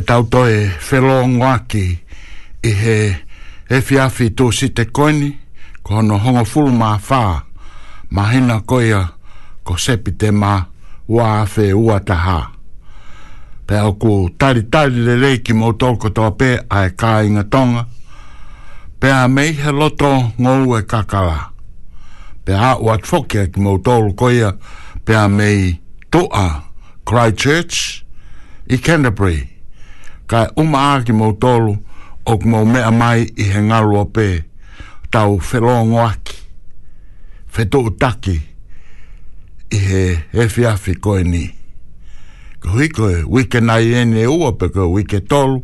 e tau e whelo ngwaki i he e fiafi tō si te koini ko hono hongo fulu mā whā mā hina koia ko sepi te mā ua awhe ua taha. Pe au ku tari tari le reiki mō tōko tō pē a e kā inga tonga pe a mei he loto ngō ue kakala. Pe a ua tfokia ki mō tōlu koia pe a mei tōa Christchurch i Canterbury ka uma aki mau tolu o ok mau mea mai i he ngalu a pē tau whelongo aki whetou taki i he hefi afi koe ni ko hui koe wike nai e ne ua pe koe wike tolu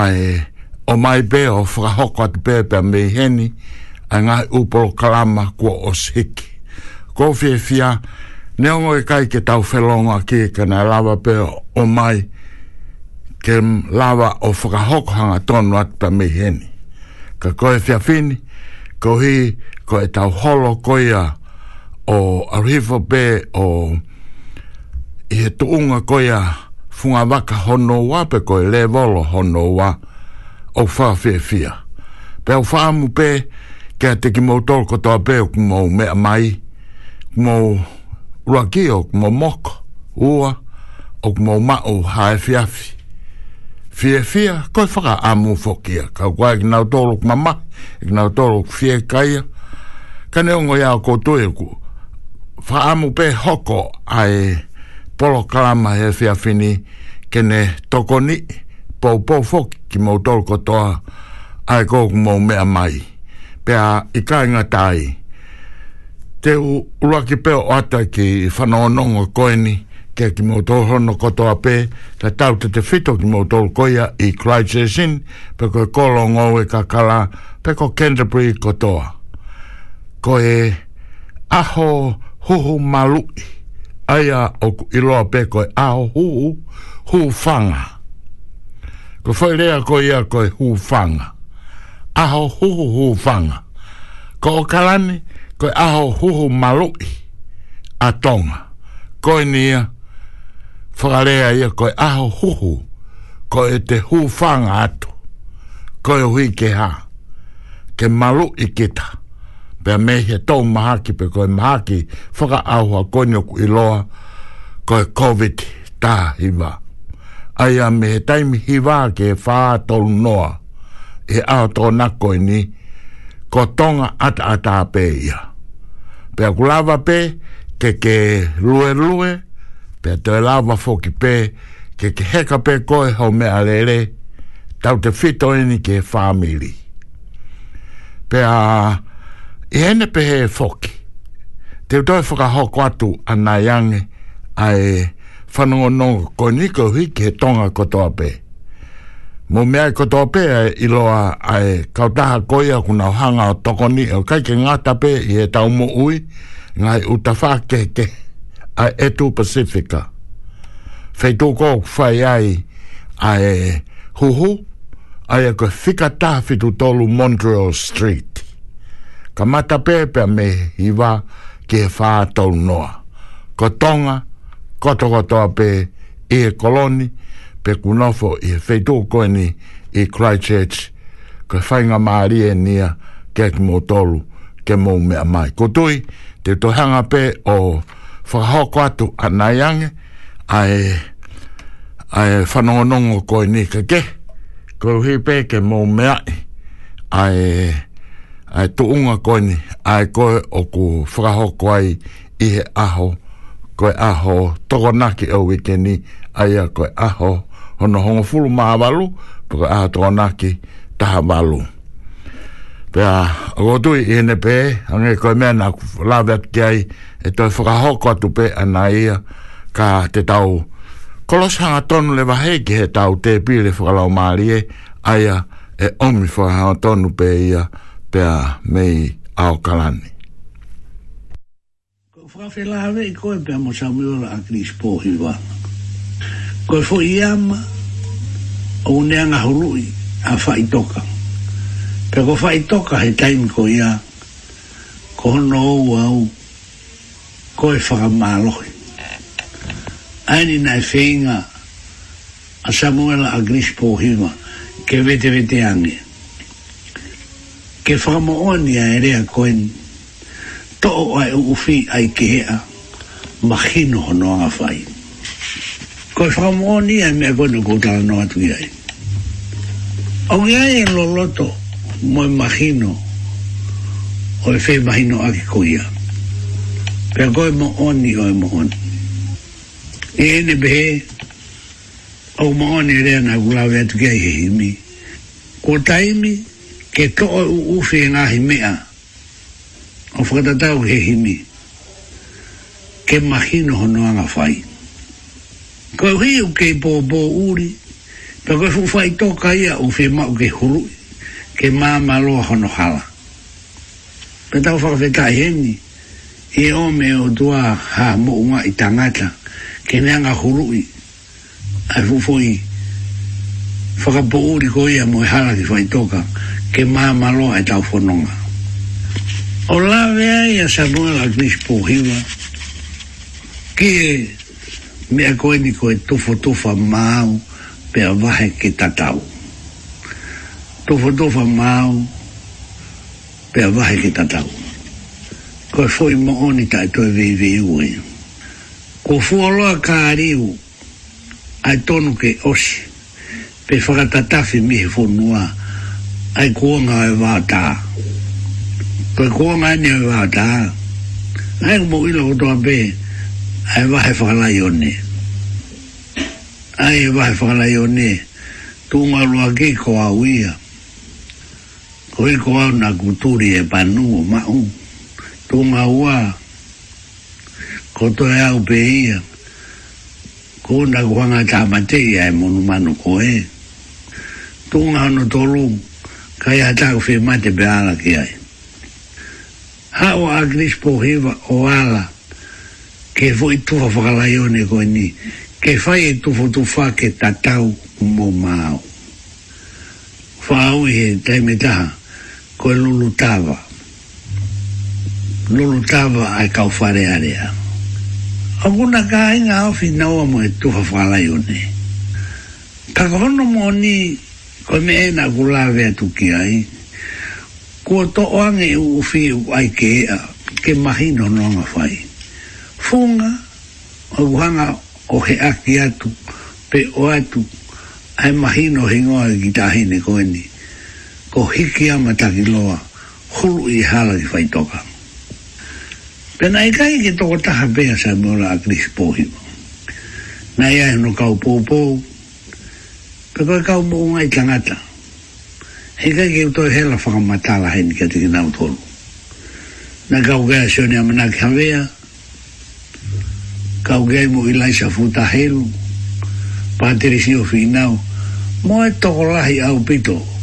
ai o mai pē o whakahoko atu pē pē mei heni ai ngai upolo kalama kua os hiki ko fia fia ne e kai ke tau whelongo aki e kena lava pē o mai pē ke lava o whakahoko hanga tonu atu ta mehene. Ka koe fia ko hi, ko e tau holo koia o Arifo Bay o i he tuunga koia funga waka hono wa pe koe le volo hono wa o wha Pe au wha pe, ke a teki mou tol kotoa pe o kumou mea mai, kumou ruakio, kumou moko, ua, o kumou mao haefiafi fia fia ko faka amu fokia ka kwa na tolo mama na tolo fia kaya kane ngo ya ko to eku fa amu pe hoko ai polo kama he fia fini kene tokoni po po fok ki mo tolo ko to ai ko mo me mai pe a ikai nga tai te u, ula ki pe o ata ki fa no no ko ni ke te motoho no koto ape, ta tau te te whito ki motoho koia i Christchurch Inn, pe koe kolo ngowe ka kala, pe ko Canterbury kotoa. Ko e aho huhu malu aia o iloa pe koe aho huhu hufanga. Ko whai rea koe ia koe hufanga. Aho huhu hufanga. Ko o kalani, koe aho huhu malui, atonga. Ko ni ia, whakarea ia koe aho hoho, koe te hūwhanga atu, koe hui ke hā, ke malu i kita, pia mehe tau mahaki pe koe mahaki whaka ahua konyoku i loa, koe COVID tā hiva. Aia me he taimi hiva ke whaa tolu noa, e aho tō nakoi ni, ko tonga ata ata pe ia. Pia kulava pe, ke ke lue lue, pe to la va fo ki pe ke ke he ka pe ko ho me alele tau te fito ni ke family pe a e ene pe he fo te to fo ka ho kwatu ana yang ai fanongo no ko ni ko hi ke tonga ko to mo me ai ko to ape i loa a ai ka ta ha kuna hanga to ko ni o kai ke ngata pe e ta mo ui ngai uta ke ke a Eto Pacifica. Fei tō whai ai a e huhu, a e ko whika tāwhitu tolu Montreal Street. Ka mata pēpea me i wā ki e whā tau noa. Ko tonga, koto kotoa pē i e koloni, pe kunofo i e whai tō koeni i Christchurch, ko whainga maari e nia ke ki mō tolu, ke mō mea mai. Ko tui, te tohanga pe o... Oh, whakahau kwa atu a nai ange a e a whanongonongo ko e nika ke ko e hipe ke mō meai a e a e tuunga ko ni a e o ku whakahau kwa i i he aho ko e aho tokonaki au i ke ni a ia ko e aho hono hongo fulu maha walu pako aho tokonaki taha walu Pea, rotu i hene pē, ange koe mea nā lawe atu te ai, e toi whakahoko atu pē ana ia, ka te tau. Kolos hanga tonu le wahe ki he tau te pīle whakalau maari e, aia e omi whakahanga tonu pē ia, pea mei au kalani. Ko whakawhi lawe i koe pēa mo Samuela a Chris Pohiwa. Koe fo i ama, o neanga hurui a whaitokanga pe ko fai toka he time ko ia ko hono au au ko e whakamālohi aini nai whenga a Samuel a Grispo Hima ke vete vete ange ke whakamaoani a erea koen to'o ai uwhi ai kehea mahino hono anga whai e Koe whakamu o nia mea kone kutala noa tui ai. Au iai e loloto, mo imagino o e whee mahino ake ko ia. Pea goe mo oni o mo oni. E ene behe o mo oni e rea na gula vea tukia i hehimi. Ko taimi ke to u ufe e ngahi mea o whakatatau ke hehimi ke imagino hono anga fai Ko hiu ke i bō bō uri pea goe fufai toka ia ufe ma ke hurui ke mā malo hono hala. Pe tau whakawhetā heni, i e ome o dua ha mo unga i tangata, ke neanga hurui, ai fufoi, whakapo uri ko ia mo i e hala ki whai toka, ke mā malo e tau whanonga. O lawea ia Samuel Agnish Pohiwa, ki e mea koe ni koe tufo tufa māu, pe a wahe ki tatau tofa tofa mau pe a wahi ki tatau. Ko e fwoi mo oni tai toi vei vei ue. Ko fua loa ka ariu ai tonu ke osi pe whakatatafi mihi whonua ai kuonga e wātā. Ko e kuonga ene e wātā. Ai mo ilo kotoa pe ai wahi whakalai one. Ai wahi whakalai one. Tunga lua ki ko au ia. Koe ko na kuturi e panu o mau. Tunga ua. Koto e au pe ia. Ko na kuanga tamate ia e monu manu koe. Tunga ono tolu. Kai atako fe mate pe ala ki ai. E. Ha o agris po hiva o ala. Ke foi tufa whakalaione koe ni. Ke fai e tufo tufa ke tatau mo mau. Whaau i he teimitaha. Whaau i he teimitaha koe lulu tava lulu tava ai kau fare area a guna ka inga awhi nau amo e tuha whalai o ne hono mo ni koe me e na gula vea tuki ai kua to oange u uwhi ai ke ea ke mahi no nonga whai funga o guhanga o he aki atu pe o atu ai mahi no hingoa ki tahine koe ni o hiki ama taki loa hulu i hala i fai toka. Pena i kai ki toko taha pea sa mora a kris pohi. Na ia no kau pou pou, pe koe kau mou ngai tangata. He kai ki utoi hela whakamatala hei ni kati ki nau tolu. Na kau gaya sione amana ki hawea, kau gaya mo ilai sa futa helu, pateri si o finau, moe toko lahi au pitoo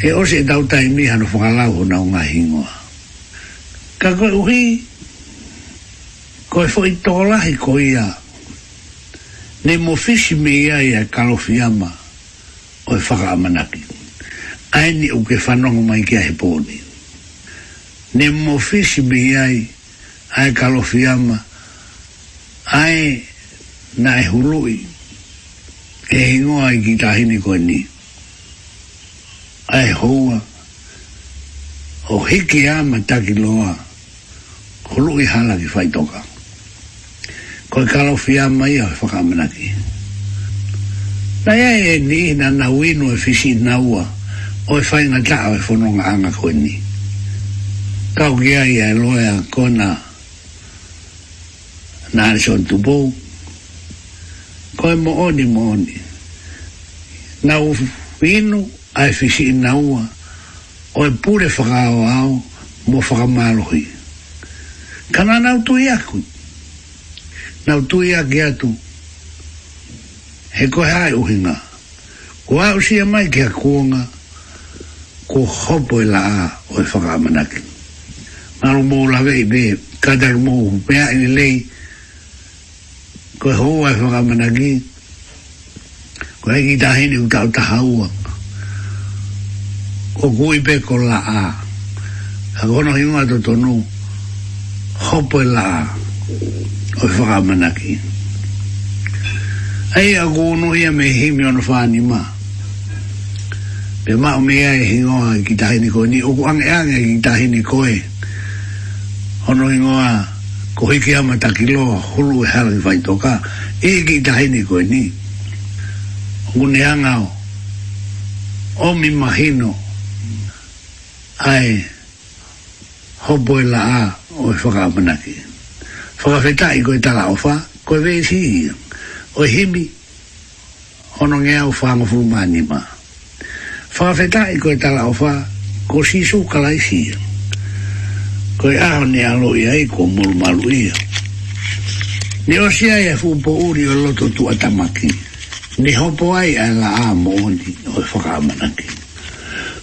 e o se tau tai mi hano whakalau o nao ngā hingoa. Ka koe uhi, koe fo i tōlahi ko ia, ne mo fisi me ia ia kalo fiama o e whaka amanaki. Aini o ke whanongo mai kia he pōni. Ne mo fisi me ia ia kalo fiama, ai na e hului, e hingoa i ki tahini koe nii ai hoa o hiki a mataki loa kolo i hala ki fai toka koe kalo fia mai a whakamanaki na ia e ni na na winu e fisi na ua o e fai ngata a e whanonga anga koe ni kau ki ai e loe a kona na arison tupou koe mo oni mo oni na u winu a e fisi i na ua o e pure whakao au mo whakamalohi. Ka nā nau tui aku. Nau tui ake atu. He koe hae uhinga. Ko au si mai ki a kuonga ko hopo i e la a o e whakamanaki. Maro mō la vei be kata ki mō hupea i lei ko e hoa e whakamanaki ko e ki tahini u tau taha uang o kui pe ko la a a kono hi mga tonu hopo e la a o i e whaka ai a kono hi a me hi ono whani ma pe ma o mea e hi ngoa ki tahini koe ni uku ang e e ki tahini koe ono hi ngoa ko hiki ama takilo hulu e hala ki whaitoka e ki tahini koe ni uku ne hangao o mi mahino ai hobo e la a o e whaka amanaki. Whaka whetā i koe tala o wha, koe vei si o himi ono ngea o whanga fu manima. Whaka whetā i koe tala o wha, ko si su kalai si Koe aho ne alo i ai ko mulu malu ia. Ne o si ai e fu po uri o loto tu atamaki. Ne hopo ai ai e la a mo o e whaka amanaki.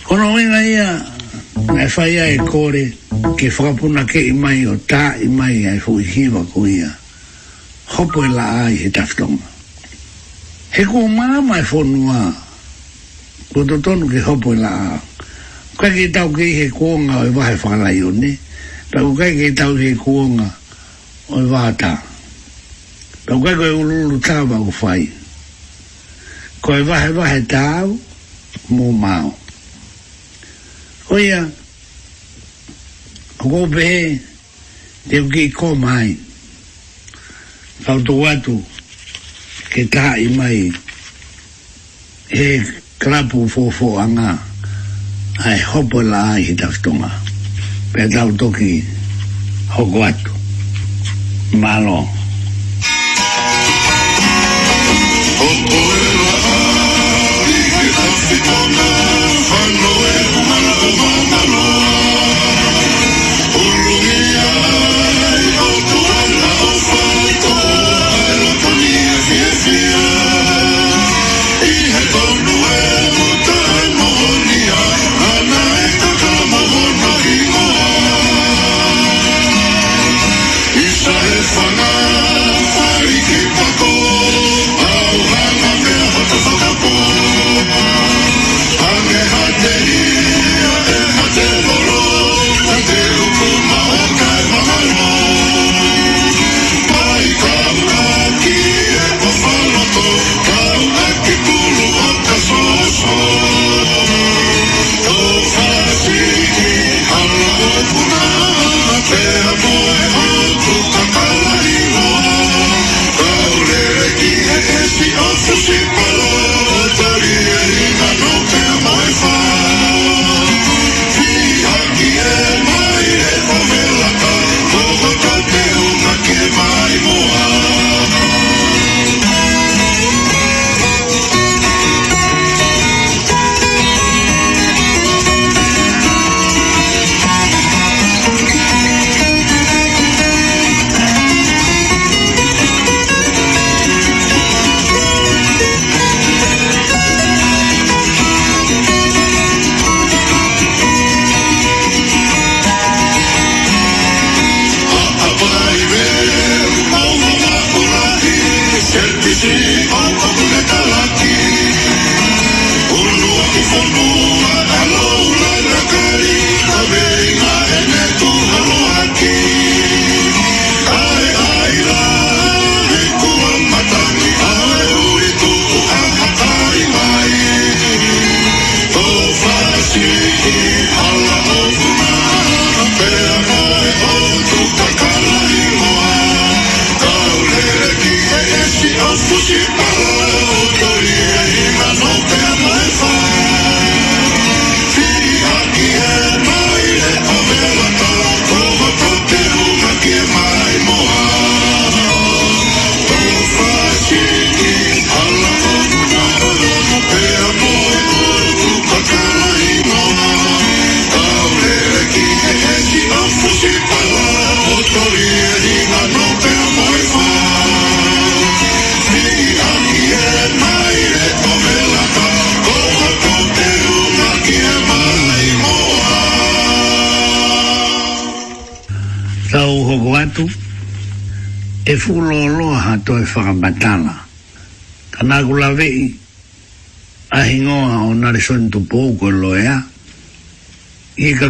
Kono wenga ia, Na fai a e kore ke whakapuna ke i mai o tā i mai ai fu i hiwa ko Hopo e la ai he taftonga. He ko mana mai whonua ko to tonu ke hopo e la a. Kai ke tau ke he kuonga o i wahe whakalai o ne. Tau kai ke tau ke kuonga o i waha tā. Tau kai ko e ululu tāwa o whai. Ko e wahe wahe tāu mō māu oia ko be te ki ko mai fau to atu ke ta i mai e krapu fo fo anga ai hopo la i ta pe tau toki hoko atu malo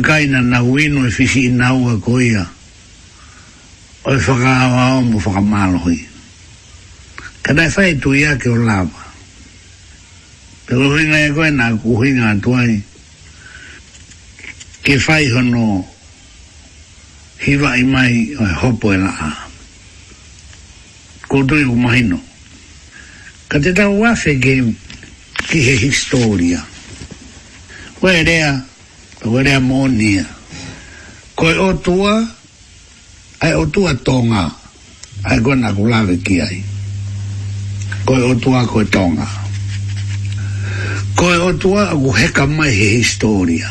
whakaina na uenu e fisi i nau a koia. O e whakaawa o mu whakamalohi. Kada e whae tu ia ke o lawa. Pe lo hinga e koe nā kuhinga atuai. Ke whae hono hiva i mai o e hopo e laa. Kultui u mahino. Ka te tau wafe ke ki he historia. Koe rea, Wale amonia. Ko e otua, ai otua tonga, ai gona kulawe ki ai. Ko e otua ko e tonga. Ko e otua aku heka mai he historia.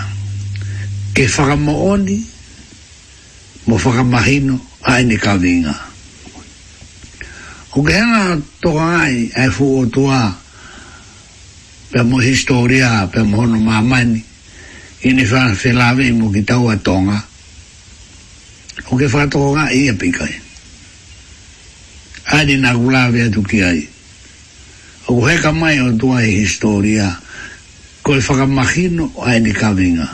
Ke whakamooni, mo whakamahino, ai ni ka vinga. Ko ke hanga toka ai, ai fu otua, pe mo historia, pe mo hono mamani, i ni fa se lave mo ki tau tonga o ke fa to ga i e pika a di na gula ve tu ki ai o he ka mai o tua e historia ko e fa ka magino a ni ka vinga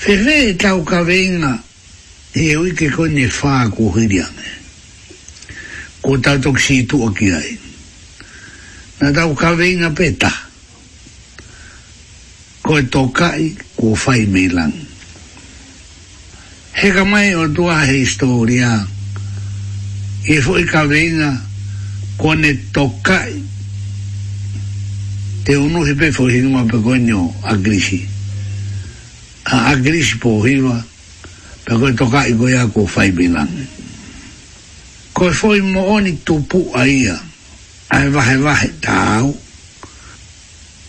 fe re tau ka vinga e o ke ko ni fa ku hiriane eh. ko tau toksitu o ki ai na tau ka vinga petaa ko e tokai ko fai milang. He ka mai o tua he historia, i e fwoi ka venga ko ne tokai, te unu hipe fwoi hinuma pe koenio a grisi. A, a grisi po hinuma, pe koe tokai ko ia ko fai milang. Ko e fwoi mo oni tupu a ia, a e vahe vahe tāu,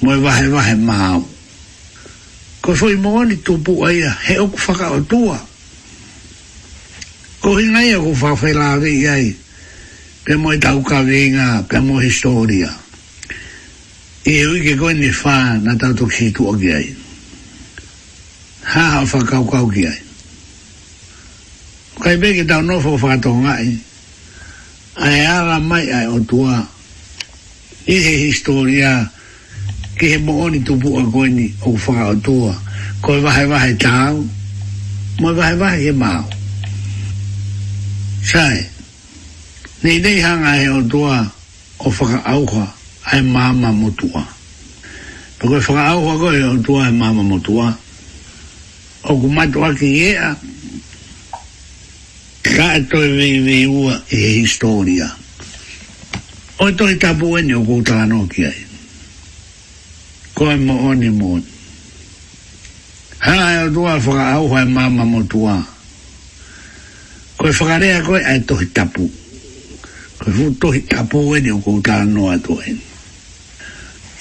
mo e vahe vahe māu. Ma ko foi moani to pu aia he o ku faka o e tua ko hinga ia ku fa fela ve ai pe mo ta ka venga pe mo historia e u ke ko ni fa na ta to ki tu o ge ai ha ha fa ka ka o ge ai kai be ke ta no fo fa to ngai ai ara mai ai o tua e he historia historia ke he mo oni tu bu a koe ni o whaka o tua koe wahe wahe tāu mo e wahe wahe he māu sai nei nei hanga he o e tua o e whaka auha ai māma mo tua to koe whaka auha koe o tua ai māma mo tua o ku ma ki ea ka e toi vei vei ua i he historia o e ta bu eni o kou ta no ki aia koe mo oni mo. Hala eo tua whaka au hae mama mo tua. Koe whakarea koe ai tohi tapu. Koe fu tohi tapu wene o koutara noa tua eni.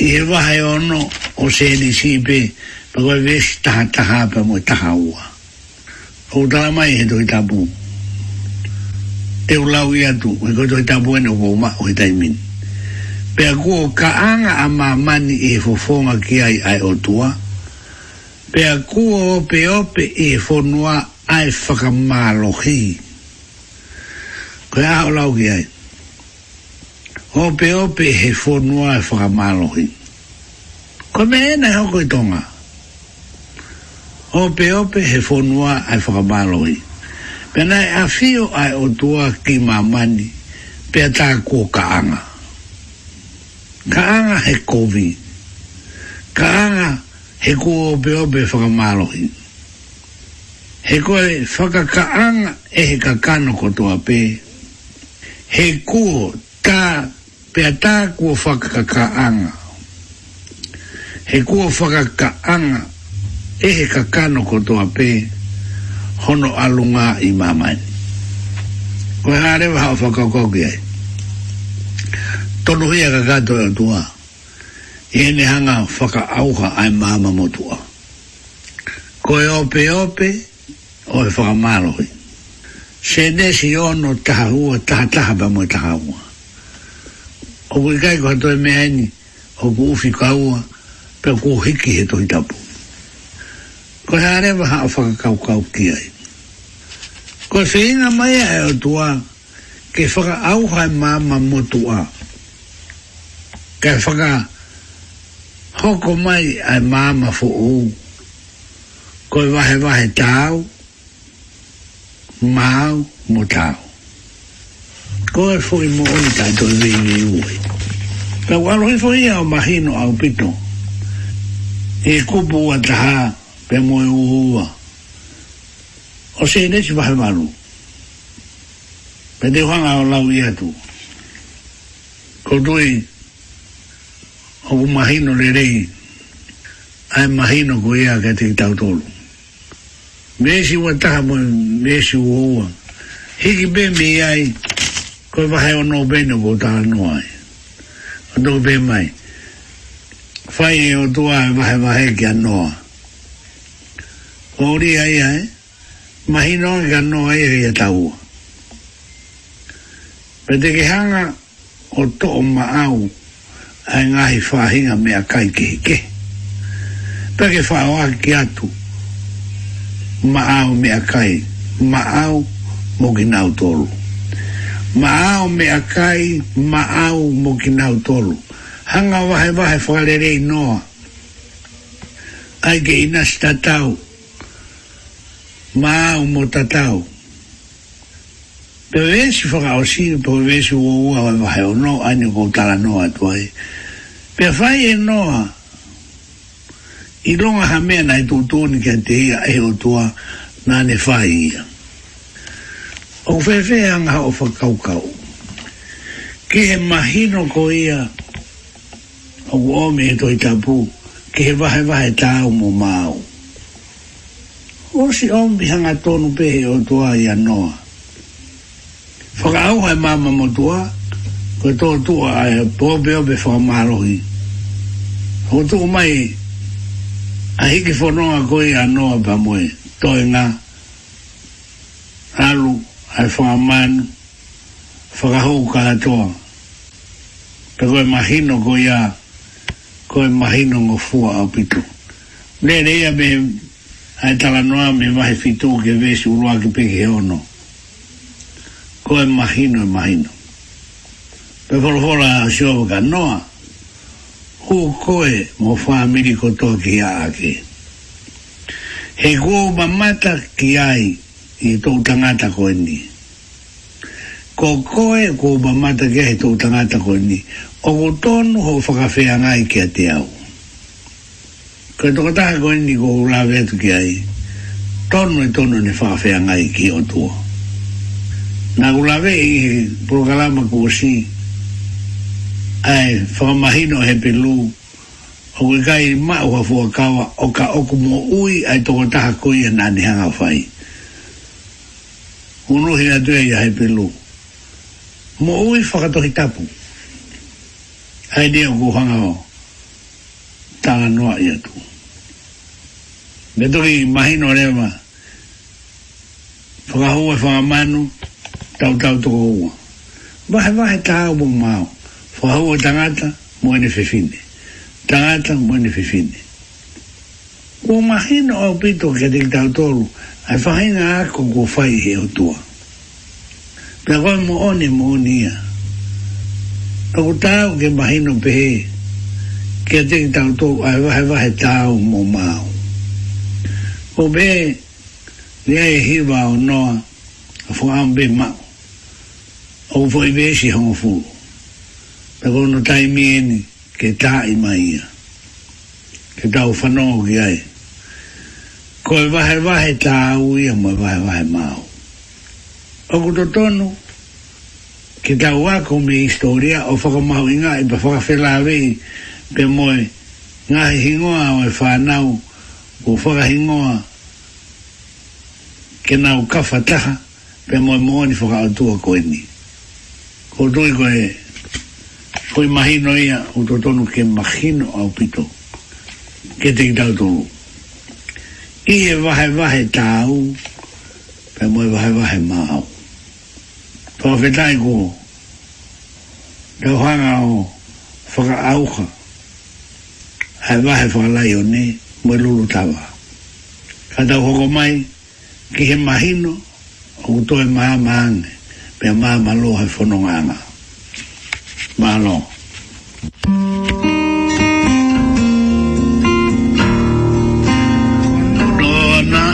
I he wahai ono o se sēni sīpe, pa koe vesi taha taha pa mo taha ua. Koutara mai he tohi tapu. Teo lau i atu, koe tohi tapu wene o koutara noa tua pe ko ka anga a ma e fofonga ki ai ai o tua pe o pe o pe e fonua ai faka malohi ko ao lau ki ai o pe o pe e fonua ai faka malohi ko me e hoko i tonga o pe o pe he fonua ai faka malohi pe nai a fio ai o tua ki mamani mani pe ta ko ka anga kaanga he kovi, kaanga he kua ope ope whakamārohi. He kua e whakakaanga e he kakano kotoa pē. He kua tā, pia tā kua whakakaanga. He kua whakakaanga e he kakano kotoa pē. Hono alunga i mamani. Kua hārewa hau whakakokia tolo hea ka gato e tua. E ne hanga whaka auha ai mama motua tua. Ko e ope ope, o e whaka mālohi. Se ne si ono taha ua, taha taha pa mo taha ua. O kui ko hatoe me aini, o ku ufi ka ua, pe ku hiki he tohi tapu. Ko e arewa ha whaka kau kau ki ai. Ko e whiina mai e o tua, ke whaka auha ai māma mo tua kai whaka hoko mai ai māma fu u koi wahe wahe tāu māu mo tāu koi fui mo oni tai toi vini ui kau aroi fui au mahino au pito e kupu ua taha pe moe uhua o se nesi wahe maru pe te hanga o lau iatu kou tui o ku mahino le rei ai mahino ku ea ke te tau tolu me si ua taha mo me si ua hiki be me ai ko va o no bene ko taha noa ai o to be mai fai e o tua e vahe vahe ki a noa o ori ai ai mahino ki a noa ai ke e tau pe te ke hanga o to o ma au ai ngahi whahinga mea kai ke ke. Pake whaoa ki atu, maau mea kai, maau moginau tolu. me mea kai, maau moginau tolu. Hanga wahe wahe whalerei noa. Ai ke inas tatau, maau mo tatau. Maau mo tatau. Pe vesi whaka o si, po vesi o ua wa wahe o no, ane ko tala noa tuai. Pe fai e noa, i longa ha mea nai tō tōni kia te ia e o tua nane whai ia. O whewe anga o whakaukau. Ke he mahino ko ia, o ome e toi tapu, ke he wahe wahe tāu mō māu. O si ombi hanga tōnu pehe o tua ia noa whakau hai māma motua, koe tō tua ai a pōpeo pe whamārohi. Ho tō mai, a hiki whanonga koe a noa pa moe, toi ngā, alu, ai whamānu, whakau ka atoa. Pe koe mahino koe a, koe mahino ngō fua a pitu. Nē reia me, ai tala noa me mahi fitu ke vesi uruaki peke honoa ko e mahino e Pe wholohora a shiova ka noa, hu koe mo whaamiri ko tō ki a ake. He kua ma ki ai i tō tangata ko e ni. Ko koe kua ma mata ki ai i tangata ko e ni. O ko tōnu ho whakawhea ngai ki a te au. Ko e tōkataha ko e ni ko ulawe atu ki ai. Tōnu e tōnu ne whakawhea ngai ki o tuo. Tōnu na gula ve i programa ko si ai fa mahino he pelu o ga e kai ma o fo ka o ka o mo ui ai toko taha ha ko i na fai uno he atu e ai he pelu mo ui fa ka to hita pu ai de go hanga o ta no ai atu me to ki mahino rema Whakahoe whakamanu, tau tau toko ua. Vahe vahe tāu pō māu, whahau a tangata moene whiwhine. Tangata moene whiwhine. Ua mahina o pito ke te tau tolu, ai whahina ako ko whai he o tua. Pea koe mo one mo onia. Tau tāu ke mahino pehe, ke te tau tolu, ai vahe vahe tāu pō māu. Ko be, ni ai hiwa o noa, a fuam be māu o foi ve si ho fu pe go no tai mien ke ta i mai ke tau u fano ki ai ko e va va ta u i mo va va he mau o go tonu ke ta u ko me historia e o fo go mau inga e fo ga fela ve pe mo e nga hi o e fa o fo ga hingoa ke nau u ka fa ta pe mo mo ni fo ga tu ko ni o doi koe koe mahino ia o to tonu ke mahino au pito ke te kitau tonu i e vahe vahe tāu pe moe vahe vahe māu toa whetai ko te hanga o whaka auka hei vahe whakalai o ne moe lulu tawa ka tau hoko mai ki he mahino o kutoe maha maane pe ma ma lo he fono nga ma lo na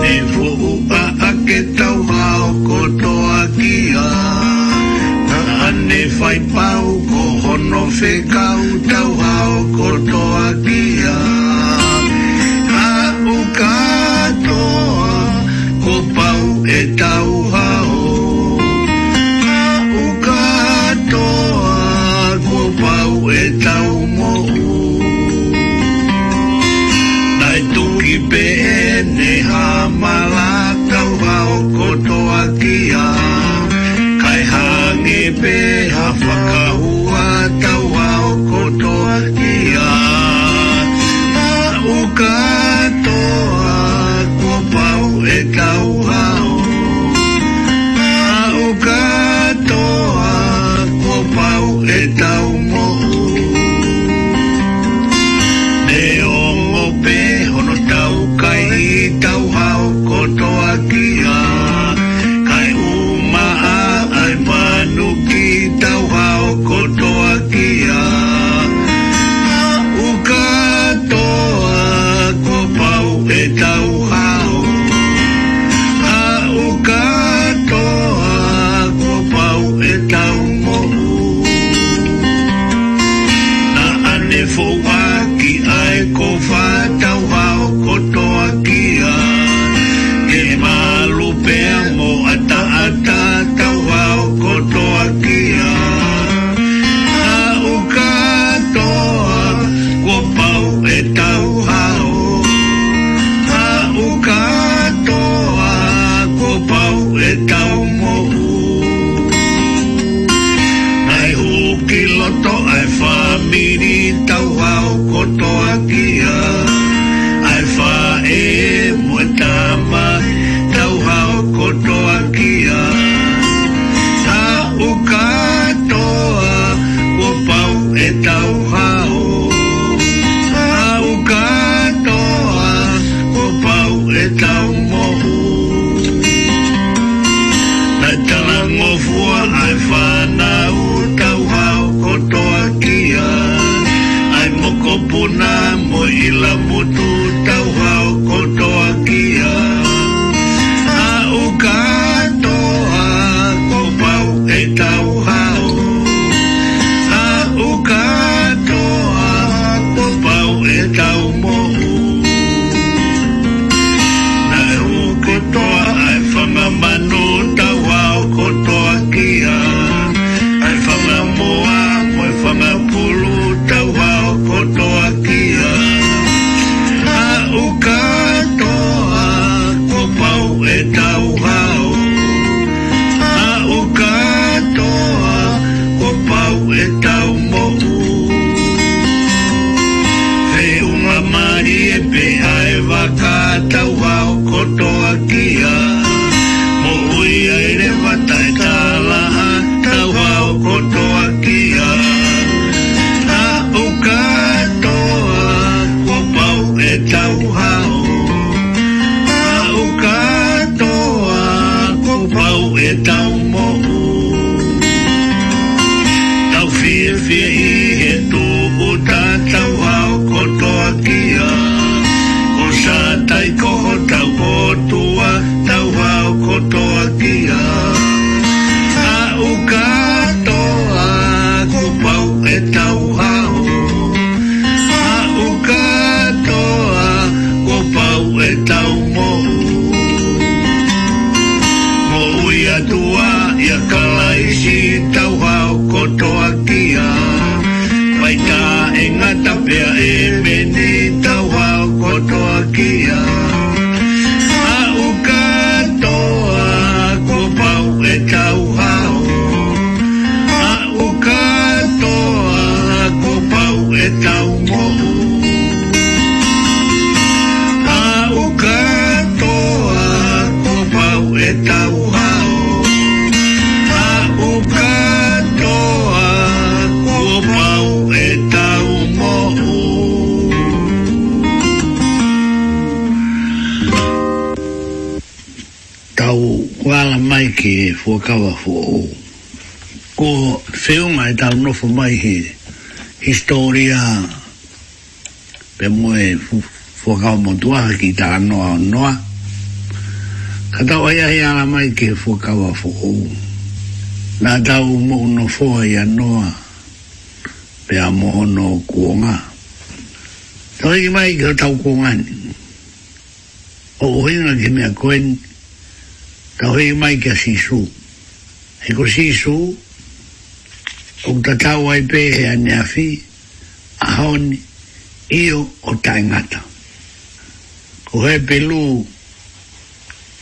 ne vo a a ke ta wa o ko to a ki a na ne fai pa o ko hono fe ka u ta wa o ko to a ki a be kawa fo o. Ko feunga e tau nofo mai he historia pe moe fuakao motua ki ta anoa noa. Ka tau ya he ala mai ke fuakawa fo o. Nā tau mo unofoa i anoa pe a mohono kuonga. Tau i mai ke tau kuonga ni. O uhinga ke mea koen, tau i mai ke sisu. mai ke sisu he ko si su o ta ta wa i pe he ane a fi a honi io o ta ingata ko he pe lu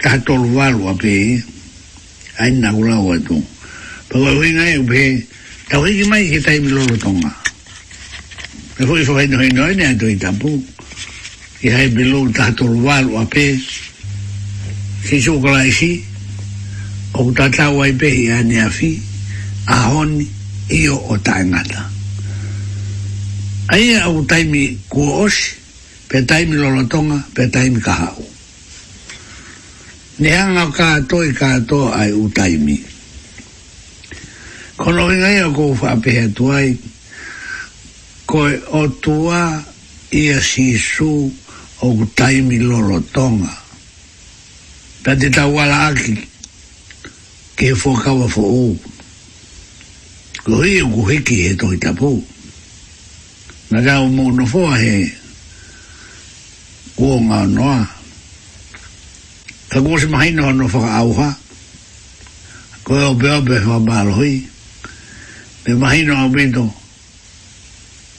ta tolu walu a pe a ina u lau a tu pa ko hui nai u pe ta hui ki mai ki ta imi lolo tonga e fo i fo hei no hei no ene a tu i tapu i hei pe lu ta tolu walu a pe Kisukalaisi, o tata wai pehi ane a fi a honi i o o tangata aia au taimi kua osi pe taimi lolotonga pe taimi kahau ne hanga kato i kato ai u taimi kono inga ia kou whapehe tuai koe o tua ia sisu o taimi lolotonga pe te tau ala aki ke he whakawa fo o. Ko hei o kuheki he tohi tapo. Nā rau o no fo he kua ngā noa. Ka kua se mahi noa no whaka auha. Ko e o bea bea whaka bālo hui. Me mahi noa bento.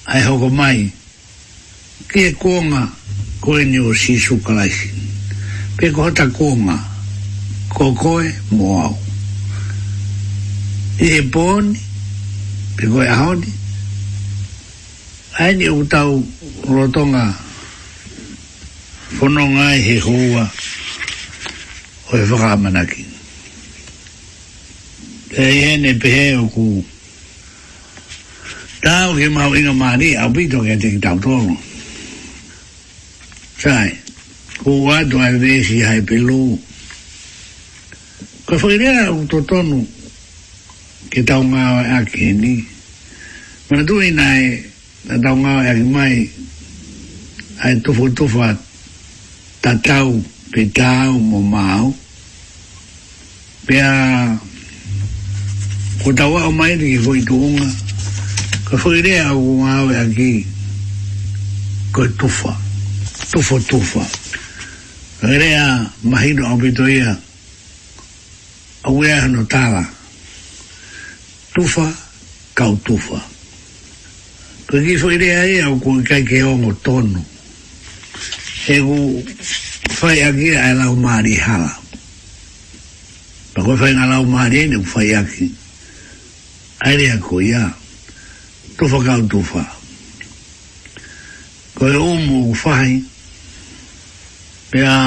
Ai hoko mai. Ki e kua ngā koe ni o sisu kalaisi. Pe kua ta kua ngā. Ko koe mō au e e pōni pe koe ahoni aini o tau rotonga whanonga e he hoa o e whakamanaki e hene pehe o ku tau ke mau inga maari au pito ke teki tau tolo sai ku watu ai vesi hai pelu ka whakirea o totonu tonu ke tau ngā e aki he ni. Mana tu i nai, na tau ngā e aki mai, ai tufu tufu a tatau pe tau mo māu, pe a ko tau au mai ni ki koi tuunga, ka whu i rea au ngā e aki, ko tufa, tufu tufu. Rea mahino au pito ia, au ea no tāla. Rea tufa kau tufa ko ki fo ire ai e, au ko kai ke o mo tonu e go fai e, aki ai la o mari hala pa ko fai ngala o mari ne go fai aki ai le ko ya tufa kau tufa ko e umu go fai pe a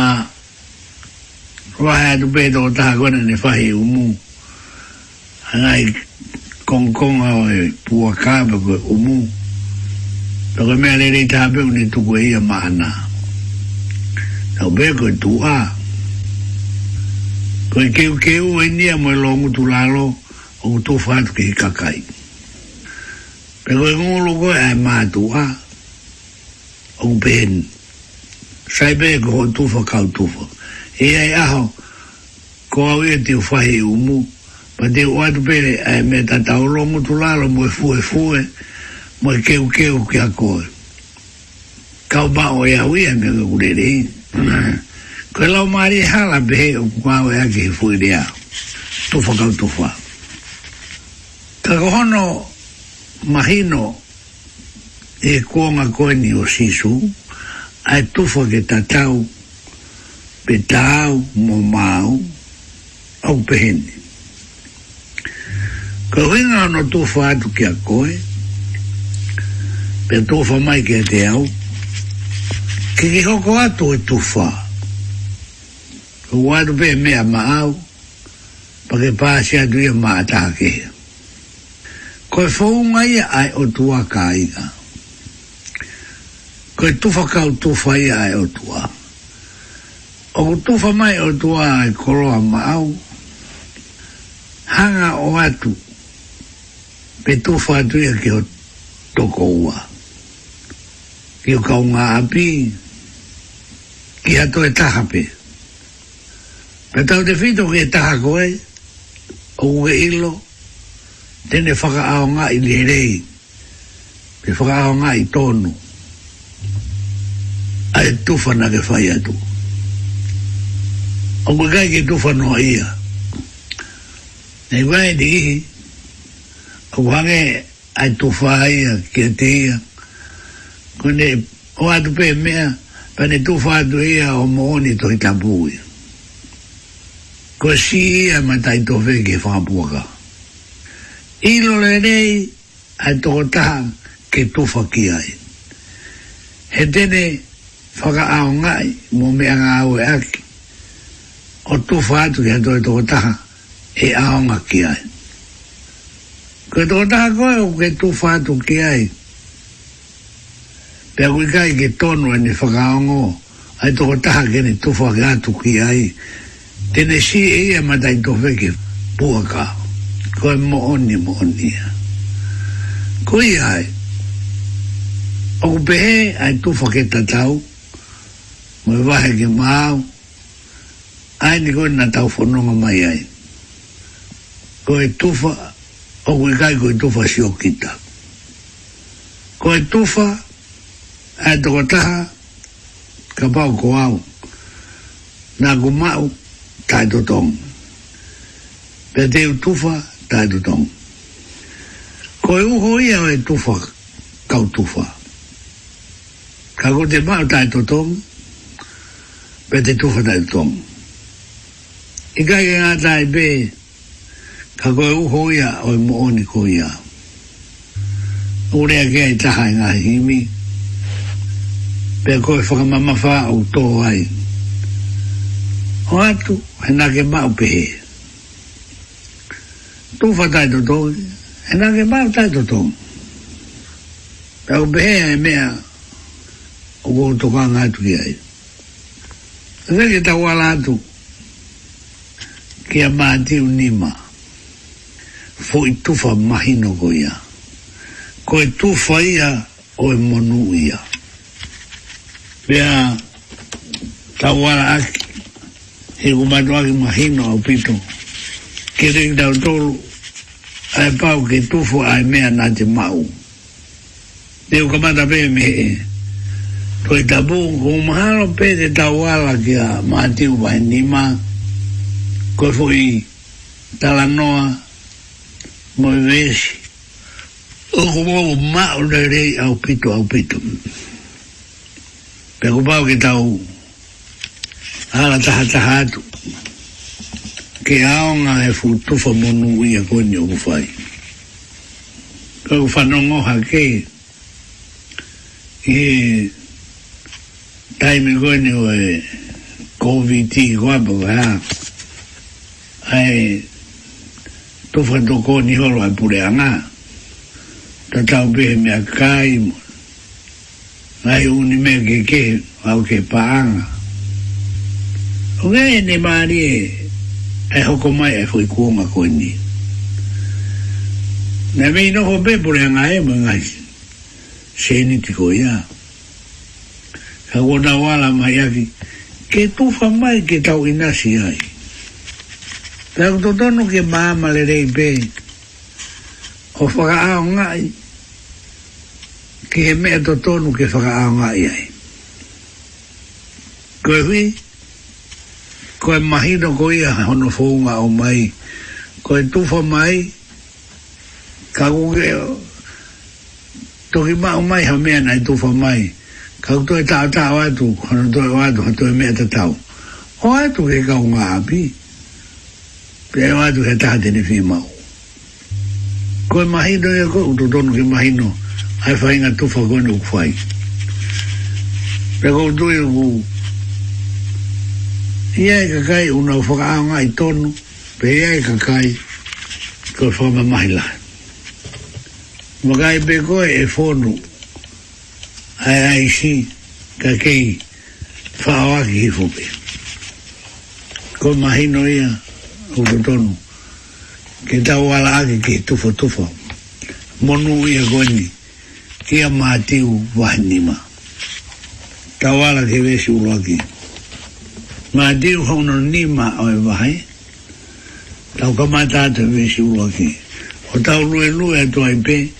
Wahai tu pedo tak kau ni fahy umu, anai kongkonga o e pua kāpe ko e umu. Tau mea lere tāpe ni tuku e ia maana. Tau pē ko e tuā. Ko e keu keu e nia mo e longu tu lalo o tu whātu ki kakai. Pē ko e ngolo ko e mā tuā. O pēn. Sai pē ko ho tufa kau tufa. E ai aho ko au e te whahi umu. E ai aho ko au e te whahi umu pa te o atu pere e me ta ta orongo tu lalo mo e fu e fu e mo e keu keu ki a koe ka o bao e au ia me kakurere i ko e lau maari e hala pe o kukau e ake he fu e rea tofa kau tofa ka kohono mahino e kuonga koe ni o sisu ai tufo ke tatau pe tau mo mau au pehene Pe hoinga no tō whātu ki a koe, pe tō wha mai ki a te au, ki ki hoko atu e tō wha. Ko wātu pe mea ma au, pa ke pāsi atu ia ma atake. Ko e whaunga ia ai o tua ka ina. Ko e tō wha kau ia ai o tua. O tō wha mai o tua ai koroa ma au, hanga o atu pe tō whātua ki o tōko ua. Ki o kaunga api, ki ato e taha pe. Pe tau te whito ki e taha koe, o uwe ilo, tene whaka aonga i lirei, pe whaka aonga i tōnu. A e tūwhana ke whai atu. O kai ke tūwhanoa ia. Nei wai di hii, ko wange ai tu fai ke te ko ne o atu pe me pa ne tu fa tu ia o moni to ita ko si ia ma to ve ke fa buga i lo le nei ai to ta ke tu fa ki ai he tene whaka ao ngai mo me anga au e o tu fa to e to ta e aonga ki ai Ko tō nā koe o ke tō whātu ki ai. Pe a kai ke tono ni whakaongo. Ai to taha ke ni tō whakaatu ki ai. Tene si e ia matai tō whake puaka. Ko e mooni mooni ia. Ko ai. O ku pehe ai tō whake tatau. Mo e wahe ke maau. Ai ni koe na tau whanonga mai ai. Ko e tō whakaatu o kui kai koe tufa si o kita. Koe tufa, e toko taha, ka pau ko au, nā ku mau, tai to tong. Pe teo tufa, tai to tong. Koe uho ia e tufa, kau tufa. Ka ko te mau tai to tong, pe te tufa tai to tong. Ika ke ngā tai pei, ka koe uho ia o i mooni ko ia. Urea kia i taha i ngā himi, pia koe whakamama wha au tō ai. O atu, he nā ke mau pehe. Tū whatai to tōi, he nā ke mau tai to tōi. Pia au pehe ai mea, o kōu tōkā ngā tu ki ai. Rekita wala atu, kia mātiu nima. Kia mātiu nima fo i tufa mahino go ia. Ko e tufa ia o e monu ia. Pea tawara aki, he kumato aki mahino au pito. Kere i tau tolu, ae pau ke tufu ae mea na te mau. Deo kamata pe me e. Ko e tabu, ko pe te tawara ki a maatiu wahenima, ko e fo i talanoa, noa, mo vesi o ko mo ma o le re au pito au pito pe ko pa ke tau ala ta ta ha tu ke a nga e fu tu fo mo nu i a ko ni o fai ko fa no mo ha ke e tai me ko ni o e covid ti ko ba ai to fa to ko ni lo ai pure anga ta ta be me kai mo ai un me ke ke au ke pa anga o ge ni mari e e ho ko mai e foi ku ma ko ni na me no ho be pure anga e mo ngai se ni ti ko ya ka go na wala mai ya ke tu fa mai ke tau inasi ai Tak tu tu nu ke ma ma le rei pe. O faka ao ngai. Ke he mea tu tu ke faka ao ngai ai. Koe hui. Koe mahino ko ia hono fuunga o mai. Koe tufa mai. Ka kuke o. Toki ma o mai ha mea nai tufa mai. Ka kuto e tau tau atu. Hono to e atu to e mea tatau. O atu ke kau ngā api. Koe pe wa tu he ta de fi ma ko ma hi do ko do do no ma hi no ai fa inga tu fa go no fai pe go do yo go ia e ka kai una fa ga nga i tonu pe ia e ka kai ko fa ma ma hi la mo ga e e fo no ai ai si ka kei fa wa ki fu pe ko ma hi no ia ko ko tonu ke ta wala ake ke tufo tufo monu ia goni ke a mateu wahanima ta wala ke vesi ulo ake mateu hono nima oe wahai tau kamata ata vesi ulo ake o tau lue lue ato ai pe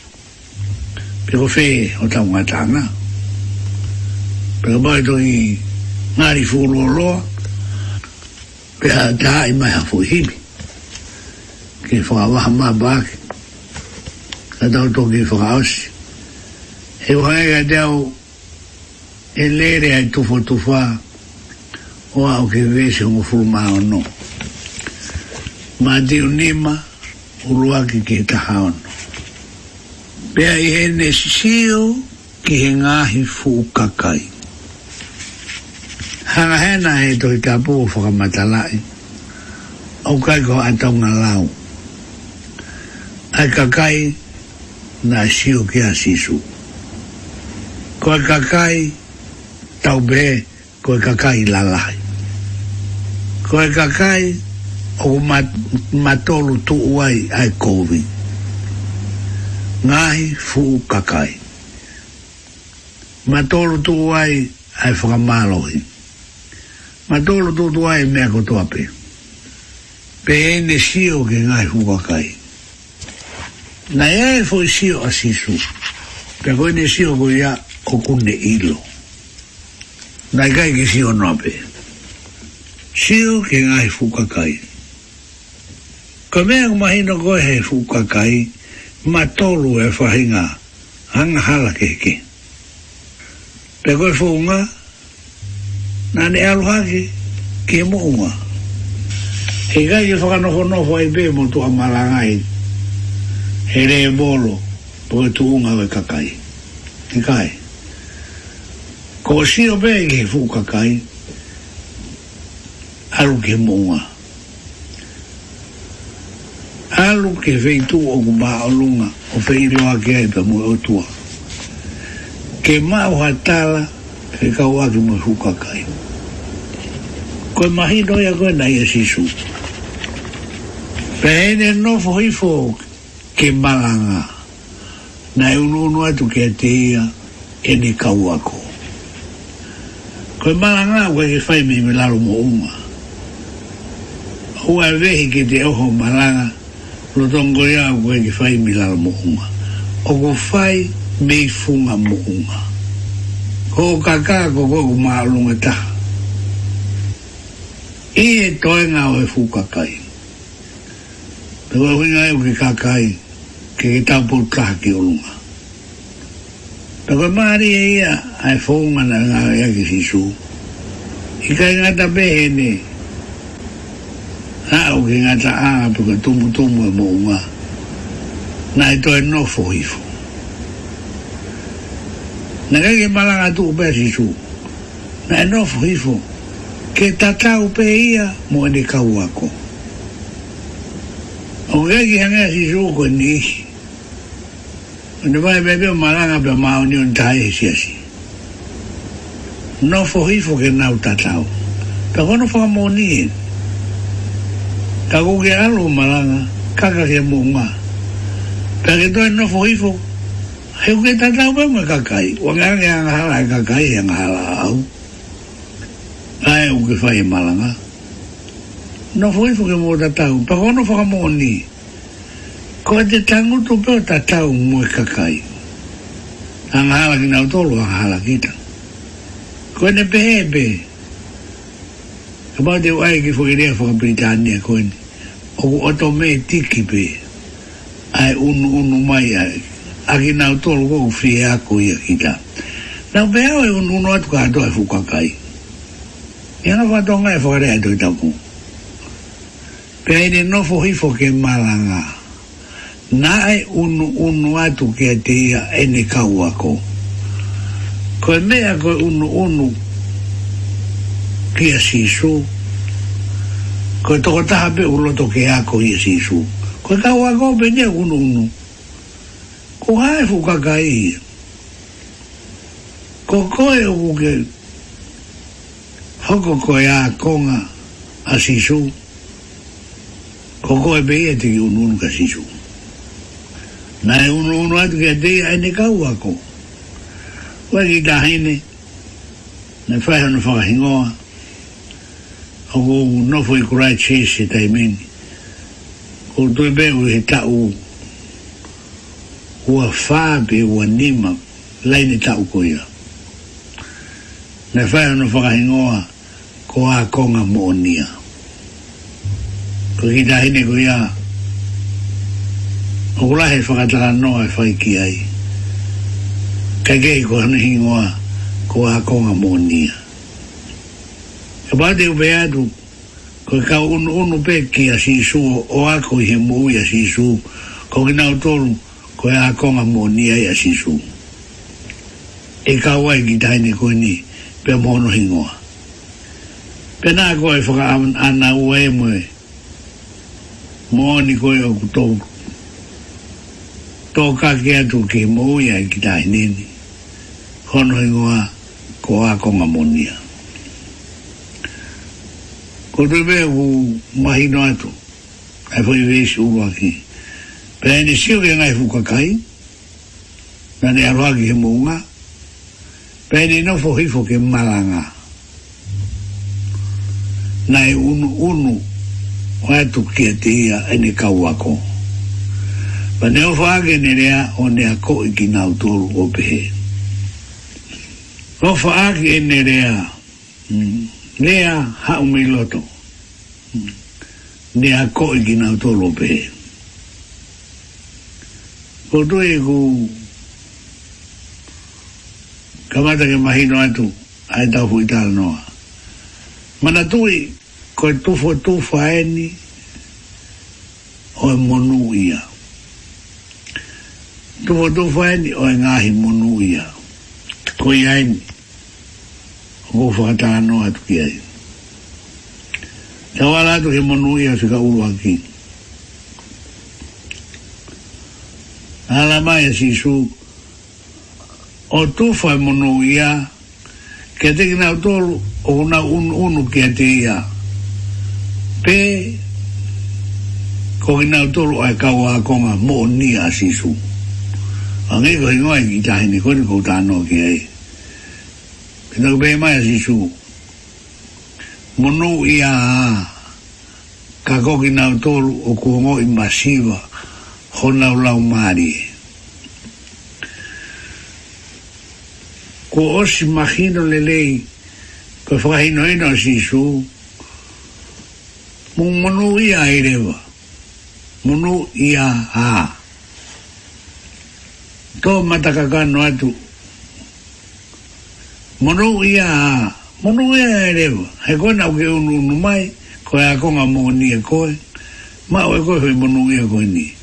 pe ko fe o tau ngatana pe ko bai to i ngari fuu loa loa pe a ta i mai a fuhimi. Ki whaka waha mā bāke. Ka tau tō ki whaka osi. He wai ka te au e lere ai tufo tufa o au ke vese o ngofuru ma o no. Mā tiu nima urua ki ke ta pe ai he hene sisio ki he ngāhi fuu kakai. Pea hanga hena he to i tapu o whakamatalai o kai ko atonga lau ai kakai na siu ki a sisu ko ai kakai taube ko ai kakai lalai ko ai kakai o matolu tu uai ai kovi ngai fu kakai matolu tu uai ai whakamalohi ngai ma dolo do do ai me ko tope pe ne sio ke ngai hu kai na ye fo sio asisu pe ko ne sio go ya ko kunde ilo na e kai ke sio no pe sio ke ngai hu kai ko me ma hino ko he hu kai ma tolu e fa hinga hanga hala ke ke pe ko fo nga na ne aloha ke ke mo unwa he gai ke whaka noho noho ai be mo tu amarangai he re e bolo po e tu unga we kakai he kai ko siro be ke he fu kakai aru ke mo alu ke vei tu o kuma o lunga o vei reo a kea i pe mua o tua ke mau hatala hatala he kau atu mo huka hukakai. Koe mahi noia koe nai e sisu. no nofo hifo ke maranga. Na e unu unu atu ke te ia e ne kau ako. Koe maranga koe ke fai me me laro mo uma. Ua vehi ke te oho maranga lo tongo ia koe ke fai me laro mo uma. o fai fai me funga mo uma ho kaka ko ko ma lu ta i e to e nga o e fu kaka i te wa hui ngai uke kaka i ke ke tapu kaha ki o lunga te wa maari e ia ai fu na nga ia ki si su i kai ngata pehe ne ha uke ngata a puka tumu tumu e mo unga na e to e nofo hifu na ngai mala nga tu pe si su na no fu ke tata u pe ia mo ni ka u ako o ngai nga si su ko ni ne vai bebe mala nga be ma uni un tai si si no fu hifu ke na u tata u pe ko no fu mo ni ka ku ke alu mala nga ka ka ke mo ma pe ke to no fu hifu he uke tatau pe me kakai wangara ke anga hala e kakai e anga hala au a e uke fai malanga no fui fuke mo tatau pa kono fuka mo ni ko e te tangu tu pe o tatau mo e kakai anga hala ki nau tolu anga hala ki ta ko e ne pe he pe kama te e uai ki fuke rea fuka britania ko e ni o ku otome tiki pe ai un un mai ai aki nau tolu ko ufri e ako i aki ta. Nau e un uno atu ka ato e fukakai. E ana tonga e fukare ato i tapu. Pe aire nofo hifo ke malanga. Na e un uno atu ke te ia ene kau ako. Ko e mea ko e un uno ke a sisu. Ko e tokotaha pe uloto ke ako i sisu. Ko e kau ako pe nye un uno o ae hukaka i ia. Ko koe o hoko koe a konga a sisu, ko koe pe ia e tiki ununu ka sisu. Na e unu atu ke te ia ene kau a Koe ki tahine, ne fai hana whakahingoa, hoko u nofo i kurai tsesi taimini. Ko tui pe u he tau u ua whābe ua nima lai ni tau ko ia. Me whai anu whakahingoa ko a konga mo nia. Ko ki tahine ko ia o kulahe whakataka noa e whai ki ai. ka gei ko anu hingoa ko a konga mo nia. Ka pate upe atu ko ka unu unu pe ki a sisu o ako i he mui a sisu ko ki nau toru ko ko e akonga monia ia shishu. E kawa e gitai ni koe ni, pe mono hingoa. Pe nā koe whaka ana ua e moe, moni koe o kutou. Tō ke atu ke mouia e gitai ni, kono hingoa ko akonga monia. Ko te mehu mahino atu, e fai vesi uro ki, Ko te mehu mahino atu, Pe ni siu ke ngai fuka kai. Pe ni aroa ki he munga. Pe ni nofo hifo ke malanga. Nai unu unu o tu kia te ia e ni kauako. Pe ni ofo ake ni rea o ni a koi ki nau tolu o pehe. Nofo ake e ni rea rea hmm, hau mi hmm, a koi ki nau tolu o pehe ko tui ku kamata ke mahino atu ai tau fu itala noa mana tui ko e tufo tufo aeni o e monu ia tufo tufo aeni o e ngahi monu ia ko i aeni o ko fu atala noa atu ki aeni Tawala tu ke monu ia se ka uru hakini. ala mai si su o tu fa e monu ia ke te na to o na un unu ke te ia pe ko na to o ai ka wa ko ma mo ni a si su ange ko no ai ta ni ko ko ta no ke ai ke no be mai si su monu ia ka ko ki na to o ko mo i masiva hona o lau maari e. Ko osi mahino le lei, ko whahino ino si su, mung monu ia e rewa, monu ia a. Tō matakaka no atu, monu ia a, monu ia e rewa, he kona uke unu unu mai, ko e akonga mo ni e koe, ma o e koe hoi monu ia koe ni e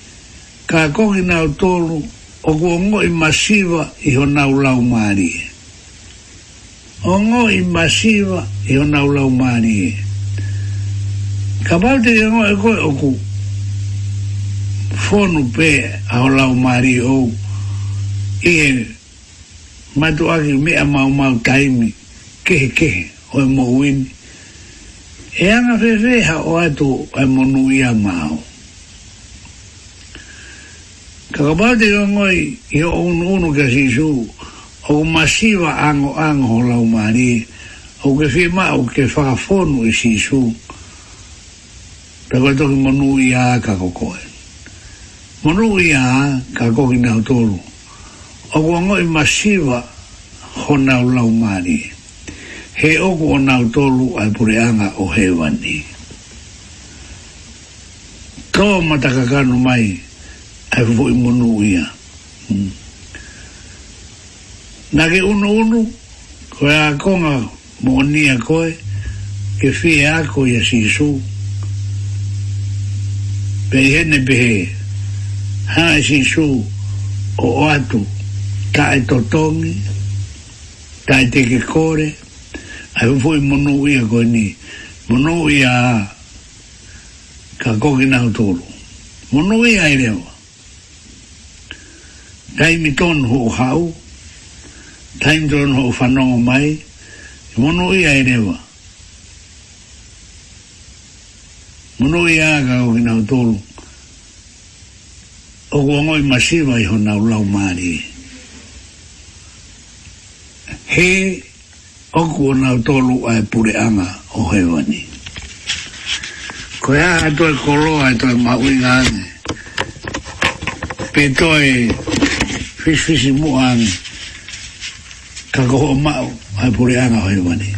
ka kongi na o tolu o kua ngoi masiva i ho na ulau maanie. O ngoi masiva i ho na ulau maanie. Ka pauti i ngoi e koe o ku fonu pe a ho lau maanie o i e matu aki mea mau mau taimi ke kehe o e mo uini. E anga fefeha o atu e monu ia mao. Ka ka pāte ka ngoi i o unu ka sisu o masiva ango ango ho lau mahari o ke fi o ke whakafonu i e sisu ta koe toki monu i a ka kokoe. Monu i a ka koki nao tolu o kua ngoi masiva ho nao lau mahari he oku o nao tolu ai pureanga o hewani. Tō matakakanu mai, ai fo i ia na ke unu unu ko e a konga mo ni koe ke fi e a koe a si su hene pe ha e si o o atu ta e totongi ta e teke kore ai fo i monu ia koe ni monu ia ka kokina utolu monu ia i e lewa taimi tonu ho hau, taimi tonu ho whanau mai, e mono ia e rewa. Mono ia aga o kina utolu, o kua ngoi masiva i hona u lau maari. He, o kua na utolu ae pure anga o hewani. Ko ea a koloa e toi mauinga ane, pe toi fisfisi muangi ka koho mao hai pule anga hoi wani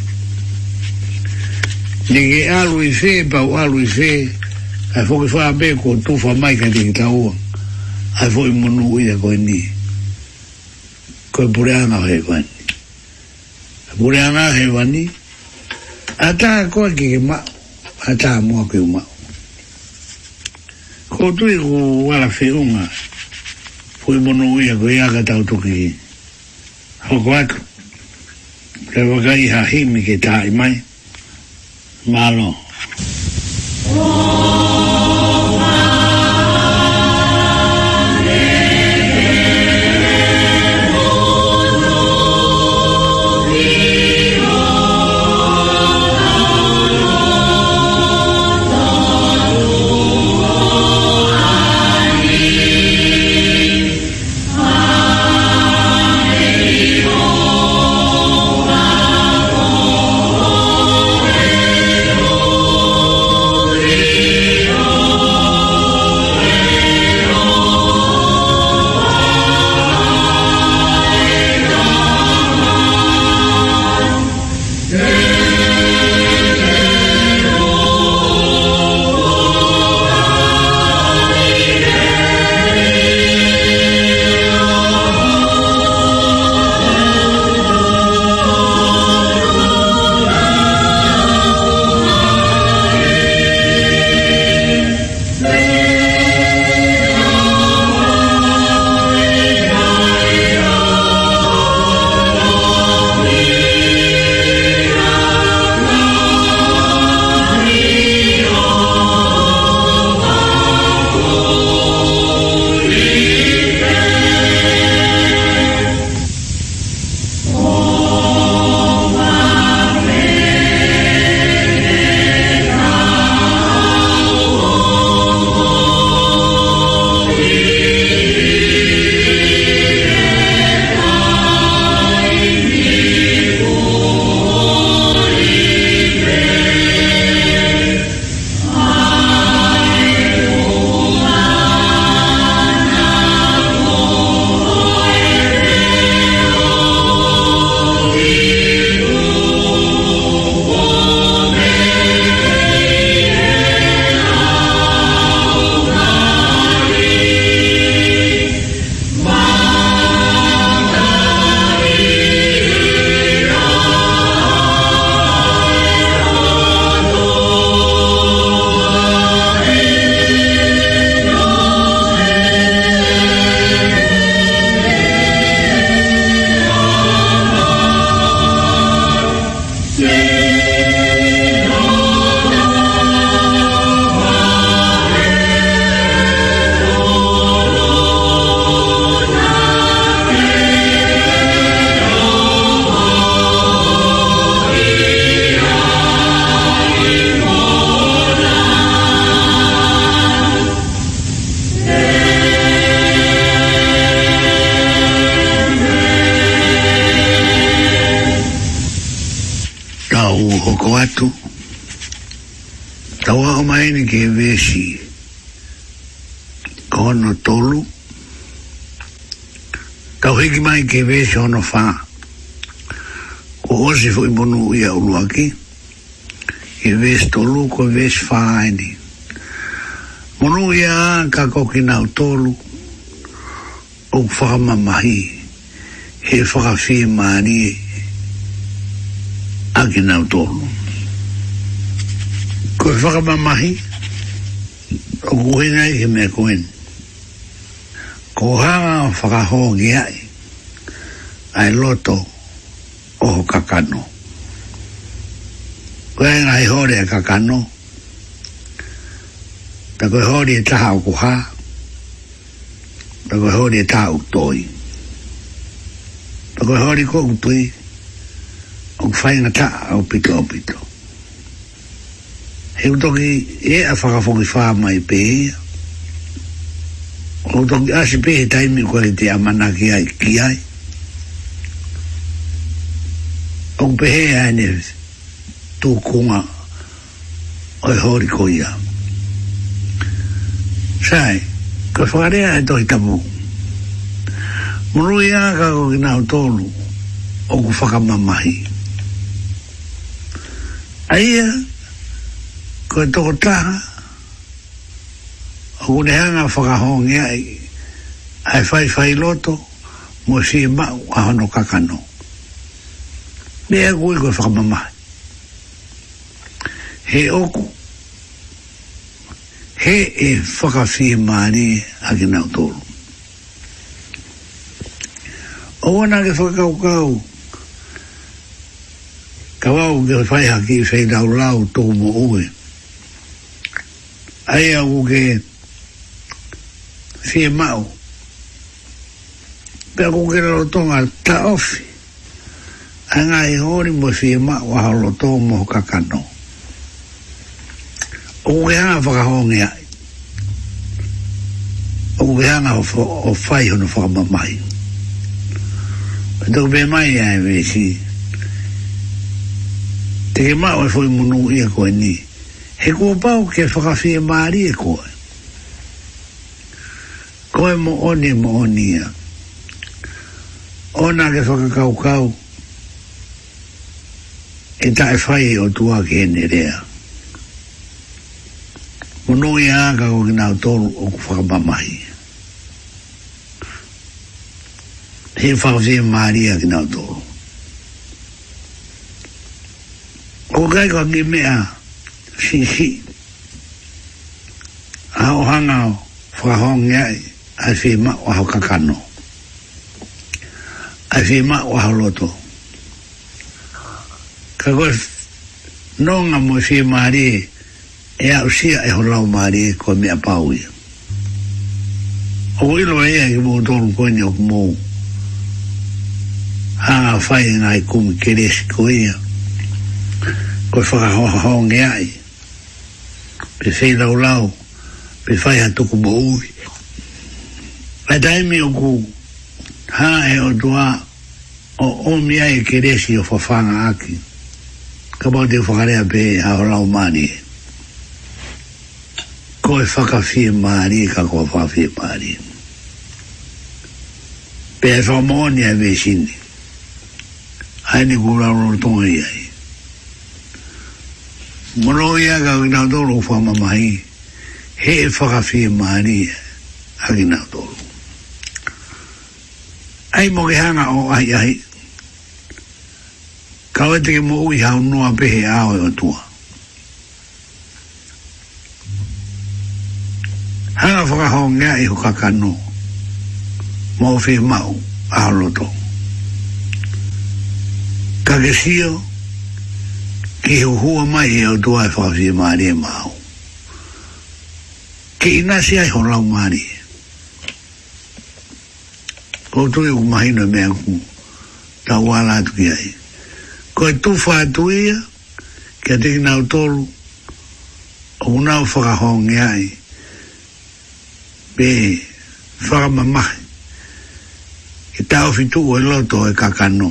nige alu i fe pau alu i fe hai foki faa me ko tufa mai ka tiki taua hai foki munu uia koi ni koi pule anga hoi wani pule anga hoi wani ata koa ki ke mao ata mua ke umao ko tui ku wala feunga ko tui ku wala feunga pui mono ia ko ia ka tau toki hoko atu le waka iha himi ke tai mai malo oh. koko atu tawa o mai ni ke vesi kono tolu tau hiki mai ke vesi ono fa ko osi fo imonu ia uluaki ke vesi tolu ko vesi fa aini monu ia ka koki nau tolu o whakamamahi he whakawhi maanie he aki nau tōno. Koe whakamamahi, o kuhina i ke mea kuhin. Ko hanga o whakaho ki ai, ai loto o ho kakano. Koe hanga i hore a kakano, ta koe hore e taha o kuha, ta koe hore e taha o toi. Ta koe hore ko utui, ta koe hore ko utui, o whainga ta o pito o pito. He utoki e a whakafoki wha mai pe o utoki ase pē he taimi kua te amana ki ai ki ai. O pēhe aene tūkunga o i hori ko ia. Sai, ka whakarea e tohi tamu. Murui ka kako ki tōlu, o ku whakamamahi. Mm aia ko e toko taha o kune hanga whakahongi ai ai whai whai loto mo si e mau a hono kakano me e kui koe whakamama he oku he e whakawhi e maari a ki nau tōru o wana ke whakaukau kau tawau ke whaiha ki i whai rau rau tō mo oe. Ai au ke whie mau. Pea ko ke rau tonga ta ofi. Ai ngā i hori mo whie mau a haro tō mo kakano. O ke hanga whakahonge ai. O ke hanga o whai hono whakamamai. Tau pe mai ai, mai ai, wei si te he mao e foi munu ia e koe ni. He kua pau ke whakawhi e maari e koe. Koe mo oni mo oni ia. Ona ke whakakaukau e tae whai o tua ke ene rea. Munu i aaka ko ki nao tolu o ku whakamamahi. He whakawhi e maari e ki nao tolu. o gai ko ki mea si si hao hangao whahong ai ai fi ma o hao kakano ai fi ma o hao loto ka koe nonga mo fi maari e au sia e holau maari e ko mea paui o ilo ea ki mo tolu koe ni o kumou hanga whai ngai kumi keresi koe ia o faka ho ho nge ai pe fei lau lau pe fai han tuku bo ui a daimi o ku ha e o doa o o mi ai e keresi o fafanga aki ka bau te whakarea pe ha o lau mani ko e faka fie maari ka ko faka fie maari pe e whamoni ai vesini ai ni kura rotongi ai Mono ia ga ina dolo fa mamai. He e faka fi e mani a ina dolo. Ai mo ke hanga o ai ai. Kawete ke mo ui hao noa pehe ao e matua. Hanga faka hao ngea i ka ka no. Mo fi mau a to. Ka ge sio ke ho ho mai e o doa fa vi mari e mau ke ina si ai ho lau mari o tu e mai no me ku ta wala tu ki ai ko e tu fa tu e ke te ina o tolu o una o fa hong ai be fa mama e ta o fitu o e loto e kakano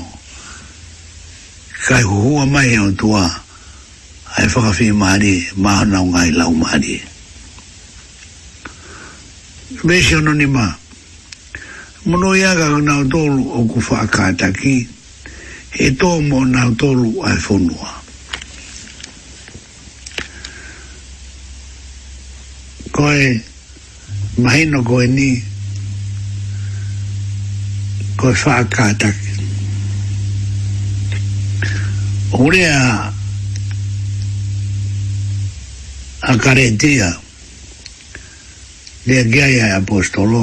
kai hua mai e o tuaa ai fa fi mari ma na un ai la mari vesi ono ni ma mono ia ga na tolu o ku fa ka ta ki e to mo na tolu ai fo nua ko e mai no ko ni ko fa ka ta ki Orea a karetia le gea ia e apostolo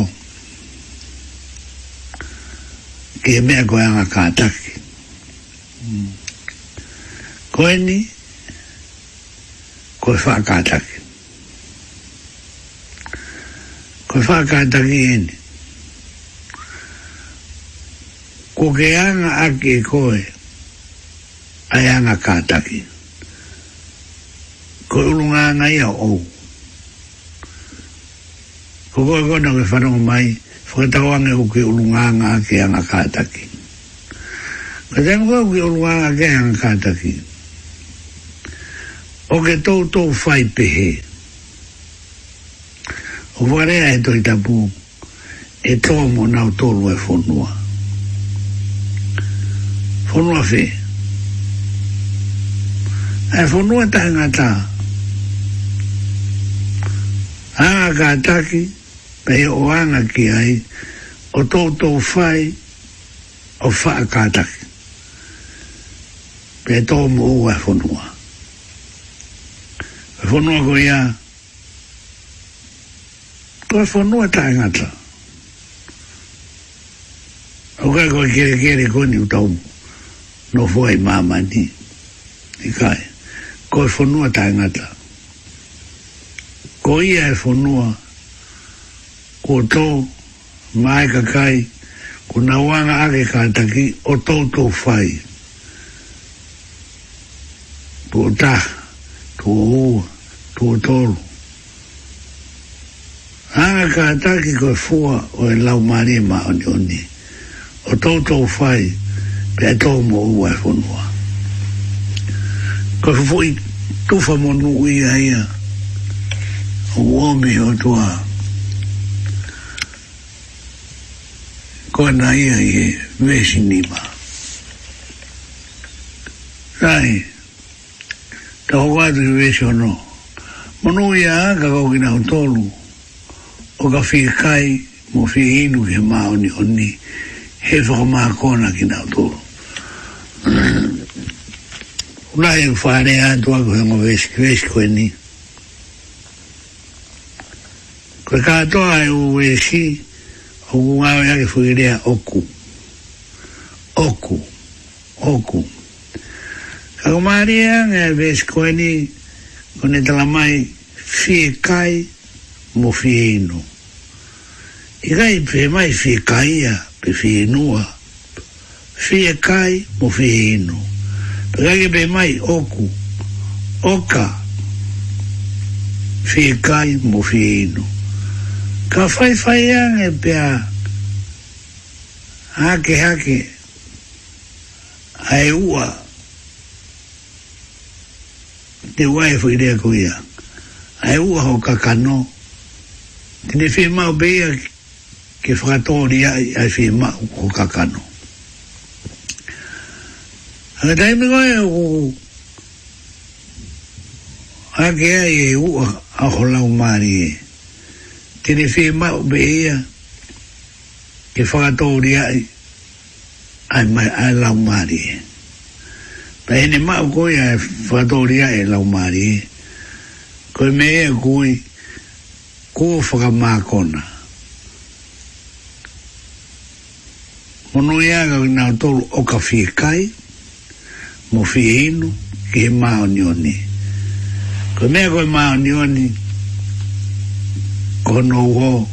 ke mea koe anga kātaki mm. koe ni koe wha kātaki koe wha kātaki eni koe anga ake koe ai anga kātaki koe ko ulu nga nga ia o ko ko ko na ke whanau mai whakata wange ko ke ulu nga nga ke anga kātaki ka tenu ko ke ulu nga nga ke anga kātaki o ke tō tō whai pehe o wharea e toi tapu e tō mo nau tōlu e whonua whonua whee E fonua tā ngā tā a ka taki pe o ana ki ai o toto fai o fa ka taki pe to mo wa fonua fonua ko ia ko fonua ta ngata o ka ko kere kere koni u uta no fuai mama ni ni kai ko fonua ta ngata ko ia e whanua ko tō mai ka kai ko na wanga ake ka taki o tō tō whai tō tā tō hua tō tōru anga ka taki ko e fua o e lau mare ma o ni o ni o tō tō whai pe tō mo ua e whanua ko fufu e i tufa monu ia ia ia uomi o tua kua na ia ie e vesi nima rai ta ho kua tu vesi o no monu ia aga kau kina o tolu o ka whi kai mo whi inu ke mao ni honi he whaka maa kona kina o tolu unai u whare a tua ko ngo vesi vesi kua ni Koe katoa e uwesi o kungawe yake fukirea oku. Oku. Oku. Kakumaria nge eh, veskoeni kone eu fie kai mo fie inu. Ikai pe mai fie kaia pe fie inua. Fie kai mo fie inu. Pekake pe mai oku. Oka. Fie kai mo fie inu. ka fai fai ang e pia hake hake ai ua te wai fai e rea ko ia ai ua ho ka kano tine fi mau beia ke whakatori ai ai fi ho ka kano Ha dai me goe o Ha ke ai e ua a hola o marie tene fe ma o be ia ke fa to ai ai ma ai la mari e. pa ene ma o e e. ko ia fa to ai la mari ko me e ko ko fa ga ma kona ono ia ga o ka fi kai mo fi inu ke ma o ni ko me ko ma o ni ono uho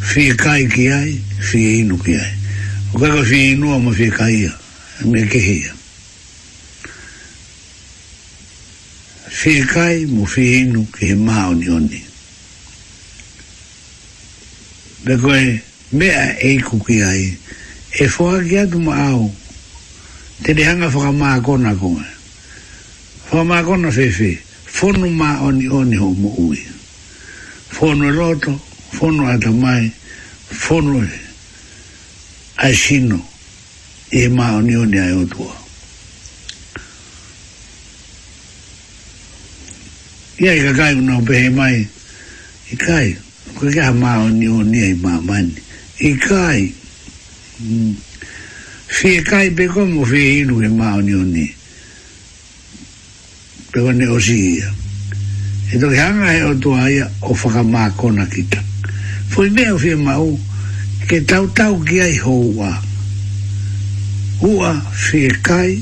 fie kai ki ai fie inu ki ai o kaka fie inu ama fi kai ia me kehe ia fie kai mo fi inu ki he maa oni oni me koe mea eiku ki ai e fua ki atu ma au te rehanga whaka maa kona konga whaka maa kona fefe fonu maa oni oni ho mo uia fono roto, fono atamai, fono asino, e mao ni oni ai otua. Ia i kakai kuna upehe mai, i kai, kakai ha mao ni oni ai mamani, i kai, mm, fie kai pe komo fie inu e mao ni oni, pe kone osi ia e to ke hanga e o tua ia o whaka mākona ki ta foi mea o whia mau ke tau tau ki ai houa hua whie kai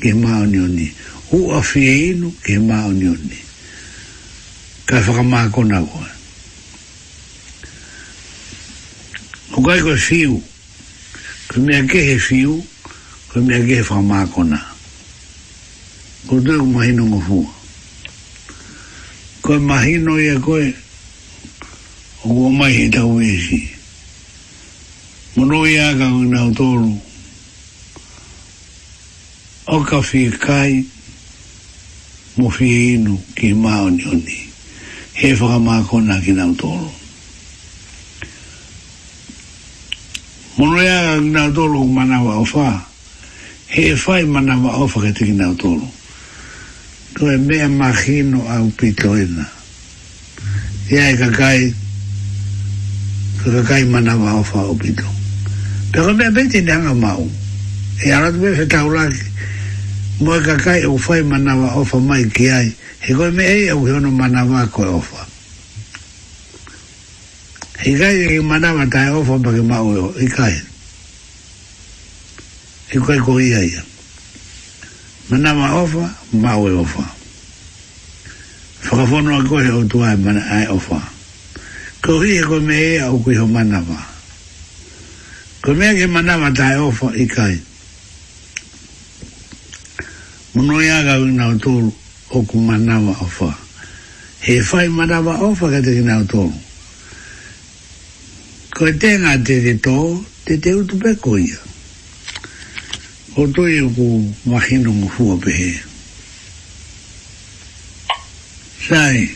ke ni oni hua whie inu ke maoni oni kai whaka mākona hua o kai koe whiu koe mea ke he whiu koe mea ke he whaka mākona koe tue kumahinu ngofua koe mahino ia koe o kua mai he tau mono i aga o nau tōru o ka whia kai mo whia inu ki māo ni oni he whakamākona ki nau tōru mono na aga o nau tōru o manawa o whā he fai mana o whakete ki nau tōru koe e mea mahino au pitoina. Ia e kakai, e kakai mana wafa au pito. Pero mea beti nanga mau. E aratu mea fetaulaki, mo e kakai e ufai mana wafa mai ki ai, he koe mea ei au hiono mana wako e ofa. He kai e mana wata e ofa pake mau e o, he kai. He koe koe ia ia mana ma ofa ma we ofa fafono a ko o tu ai e mana ai ofa ko hi ko me e au ko mana ma ko me ke mana ma ta ofa i kai mono ya ga na to o ku mana wa ofa he fai mana wa ofa ka te na to ko te na te to te te u tu pe ko ia O toi o ko wahino ngu fua pehe. Sai.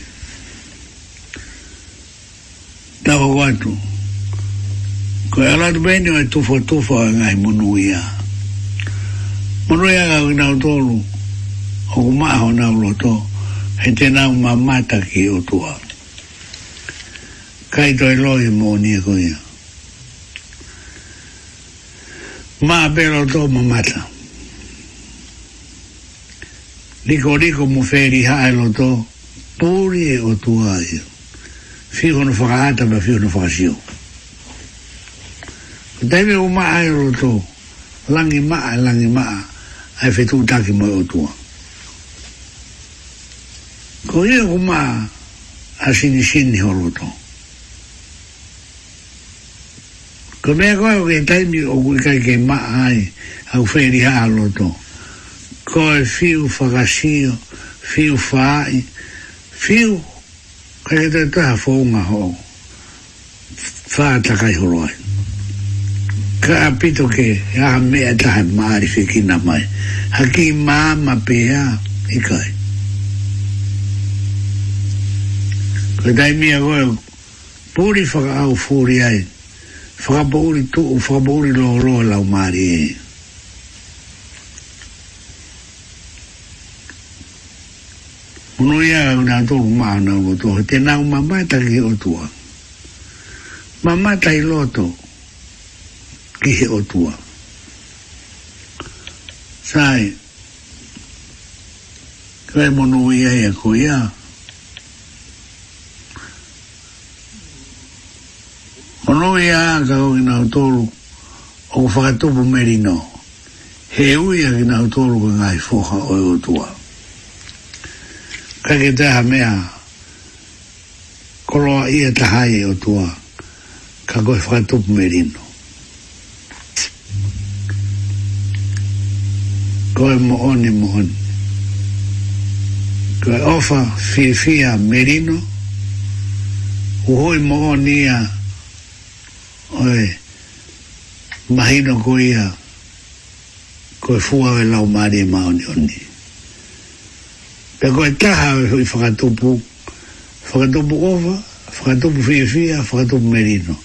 Tawa watu. Ko e alatu bende wa tufa tufa wa ngai munu ia. Munu ia ka wina o tolu. O ku maa ho na uloto. He te na umamata ki o tua. Kaito e loi ni e ko ia. mo ni ko ia. ma pero to mo mata liko liko mo feri ha elo to puri e o tua e fio no fagata ma fio no fagio deve o ma aero to langi ma langi ma ai fetu taki mo o tua ko e o ma asini sini ho lo to Ko mea koe o kei taimi o kui kai kei maa ai au whaeri haa loto. Ko fiu whakasio, fiu whaai, fiu kai te taha whaunga ho. Whaatakai horoi. Ka apito ke a mea taha maari na mai. Haki maama pea i e kai. Ko taimi a koe, pūri whaka au fūri ai. Ko whakabori tu o whakabori lo lo lau mari. e. Uno ia au nga tōku maa nga o tōhe, te nga mamata ki o tua. Mamata i loto ki he o tua. Sai, kai mono ia ia ko ia, Ono e a ka o ina utoru o ku whakatupu meri no. He ui a ina utoru ka ngai foha o e utua. Ka ke taha mea koroa ia e tahai e utua ka koe whakatupu meri no. Koe mo oni mo oni. Koe ofa fifia merino. Uhoi mo oni ia merino oi mahino ko ia ko fua e lau mari e maoni oni pe ko e taha e hui whakatupu whakatupu kofa whakatupu fia fia whakatupu merino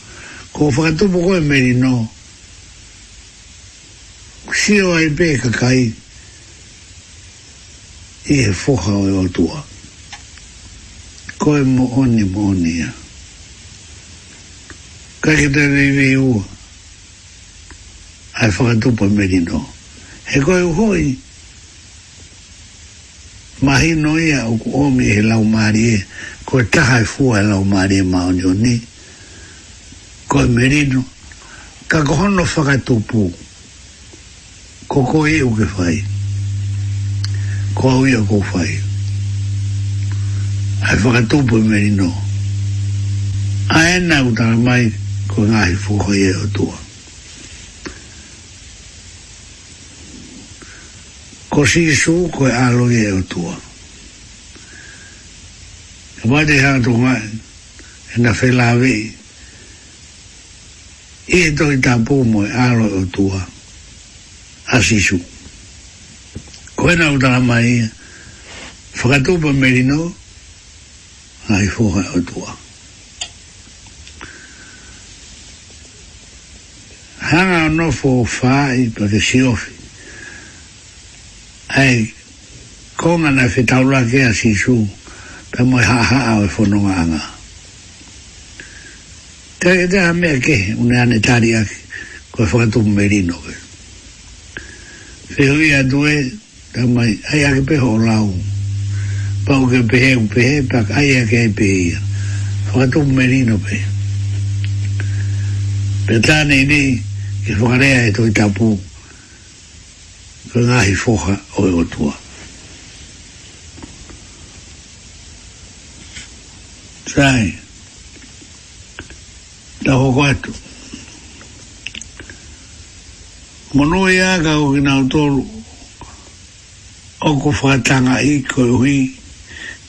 ko whakatupu ko e merino sio ai pe kakai e foha o e otua ko e mo oni mo oni ia peke te vi vi u ai fa tu po me di no e, e, e ko u hoi ma hi no ia u ko mi e la u mari ko ta hai fu e la u ni ko me di no ka ko no koko e u ke fai ko u ia ko fai ai fa tu po me di no Aena utara mai, ko ngā he fuho e o tua. Ko si su ko e alo e o tua. E wate hea tō ngā e na whela vei. I e toki tā pōmo e alo e o tua. A si su. Ko e na utara mai e. Whakatūpa merino. Ai fuho e o tua. Ai fuho e o tua. hanga no fo fa i pa de siofi ai konga na fi taula ke a si su pe mo ha ha a fo e no anga te te a me ke un ane tari a ko fo tu merino ke fi vi a due ta mai ai a ke pe ho lau pa u ke pe u pe pa ai a ke pe fo tu merino pe Pe tāne i nei, i whakarea e toi tapu ka ngahi o e otua. Sai, ta hoko atu. Mono e aga o ki nao tolu, o ko whatanga i ko e hui,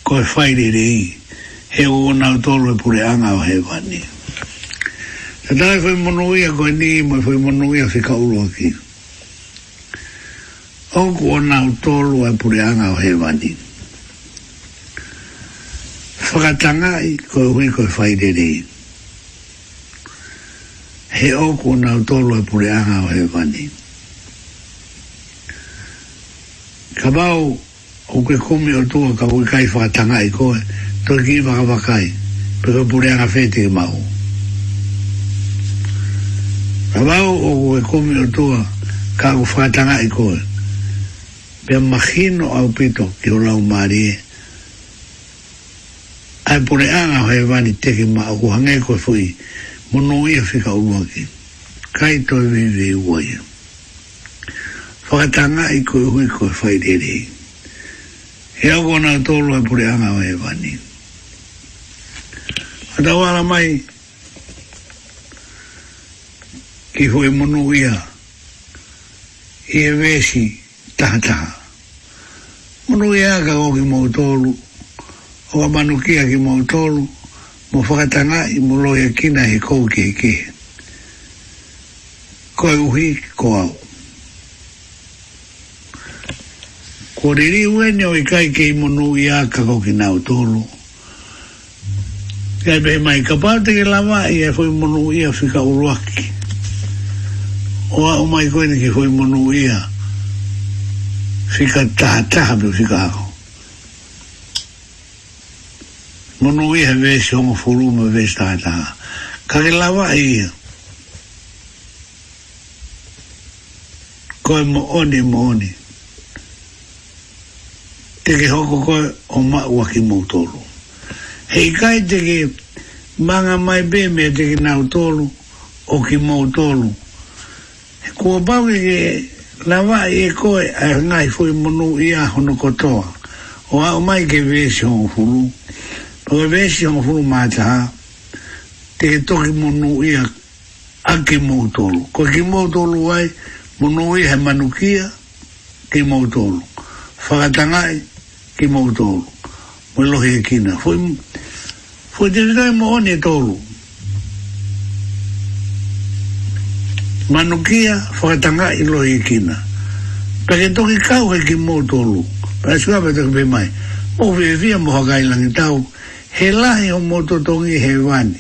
ko e whairere i, he o nao tolu e pure anga o he vanea. E dai foi monuia go ni, mo foi monuia fi ka ulo ki. Ongu ona utolu e pureanga o hevani. Whakatanga i koe hui ko e whaidere i. He ongu ona utolu e pureanga o hevani. Ka bau o ke kumi o tua ka hui kai whakatanga i koe, toki i maka pe ko pureanga whete i mau. Ka Na o e komi o tua ka u whātanga i koe. Pe makino au pito ki o rau maari e. Ai pone anga hoi wani teke ma au kuhange koe fui. Mono ia whika ulua ki. Kai toi vive i uoia. Whakatanga i koe hui koe whaireire. He au kona tolu ai pone anga hoi e wani. Atawara mai ki hoi mono ia i e vesi taha taha. Mono ia ka o ki mau tolu o a manukia ki mau tolu mo whakatanga i mo loia kina he kou ki he ki. Koe uhi ko au. Ko riri ueni o i kai i mono ia ka o ki nau tolu Kei pehe mai ka pāte ke lawa i e whoi mono ia whika uruaki o a umai koe ki hoi monu ia fika taha taha piu fika ako monu ia vesi onga furuma vesi taha taha kake lawa ia koe mo oni mo oni teke hoko koe o ma ua ki mautolo hei kai teke manga mai be me teke nautolo o ki o ki mautolo ko bawe e lava e koe e ngai foi monu ia hono kotoa o a mai ke vesi o fulu o vesi o fulu ma ta te to ki monu ia a ki motolo ko ki motolo ai monu ia manukia ke motolo fagatanga ki motolo e mo lo he kina foi foi te dai mo ne tolo manukia whakatanga i lohi i toki kau hei ki mō tōlu, pae sua pe toki pe mai, mō vie vie mō hakai he lahi o mototongi tōtongi he wani.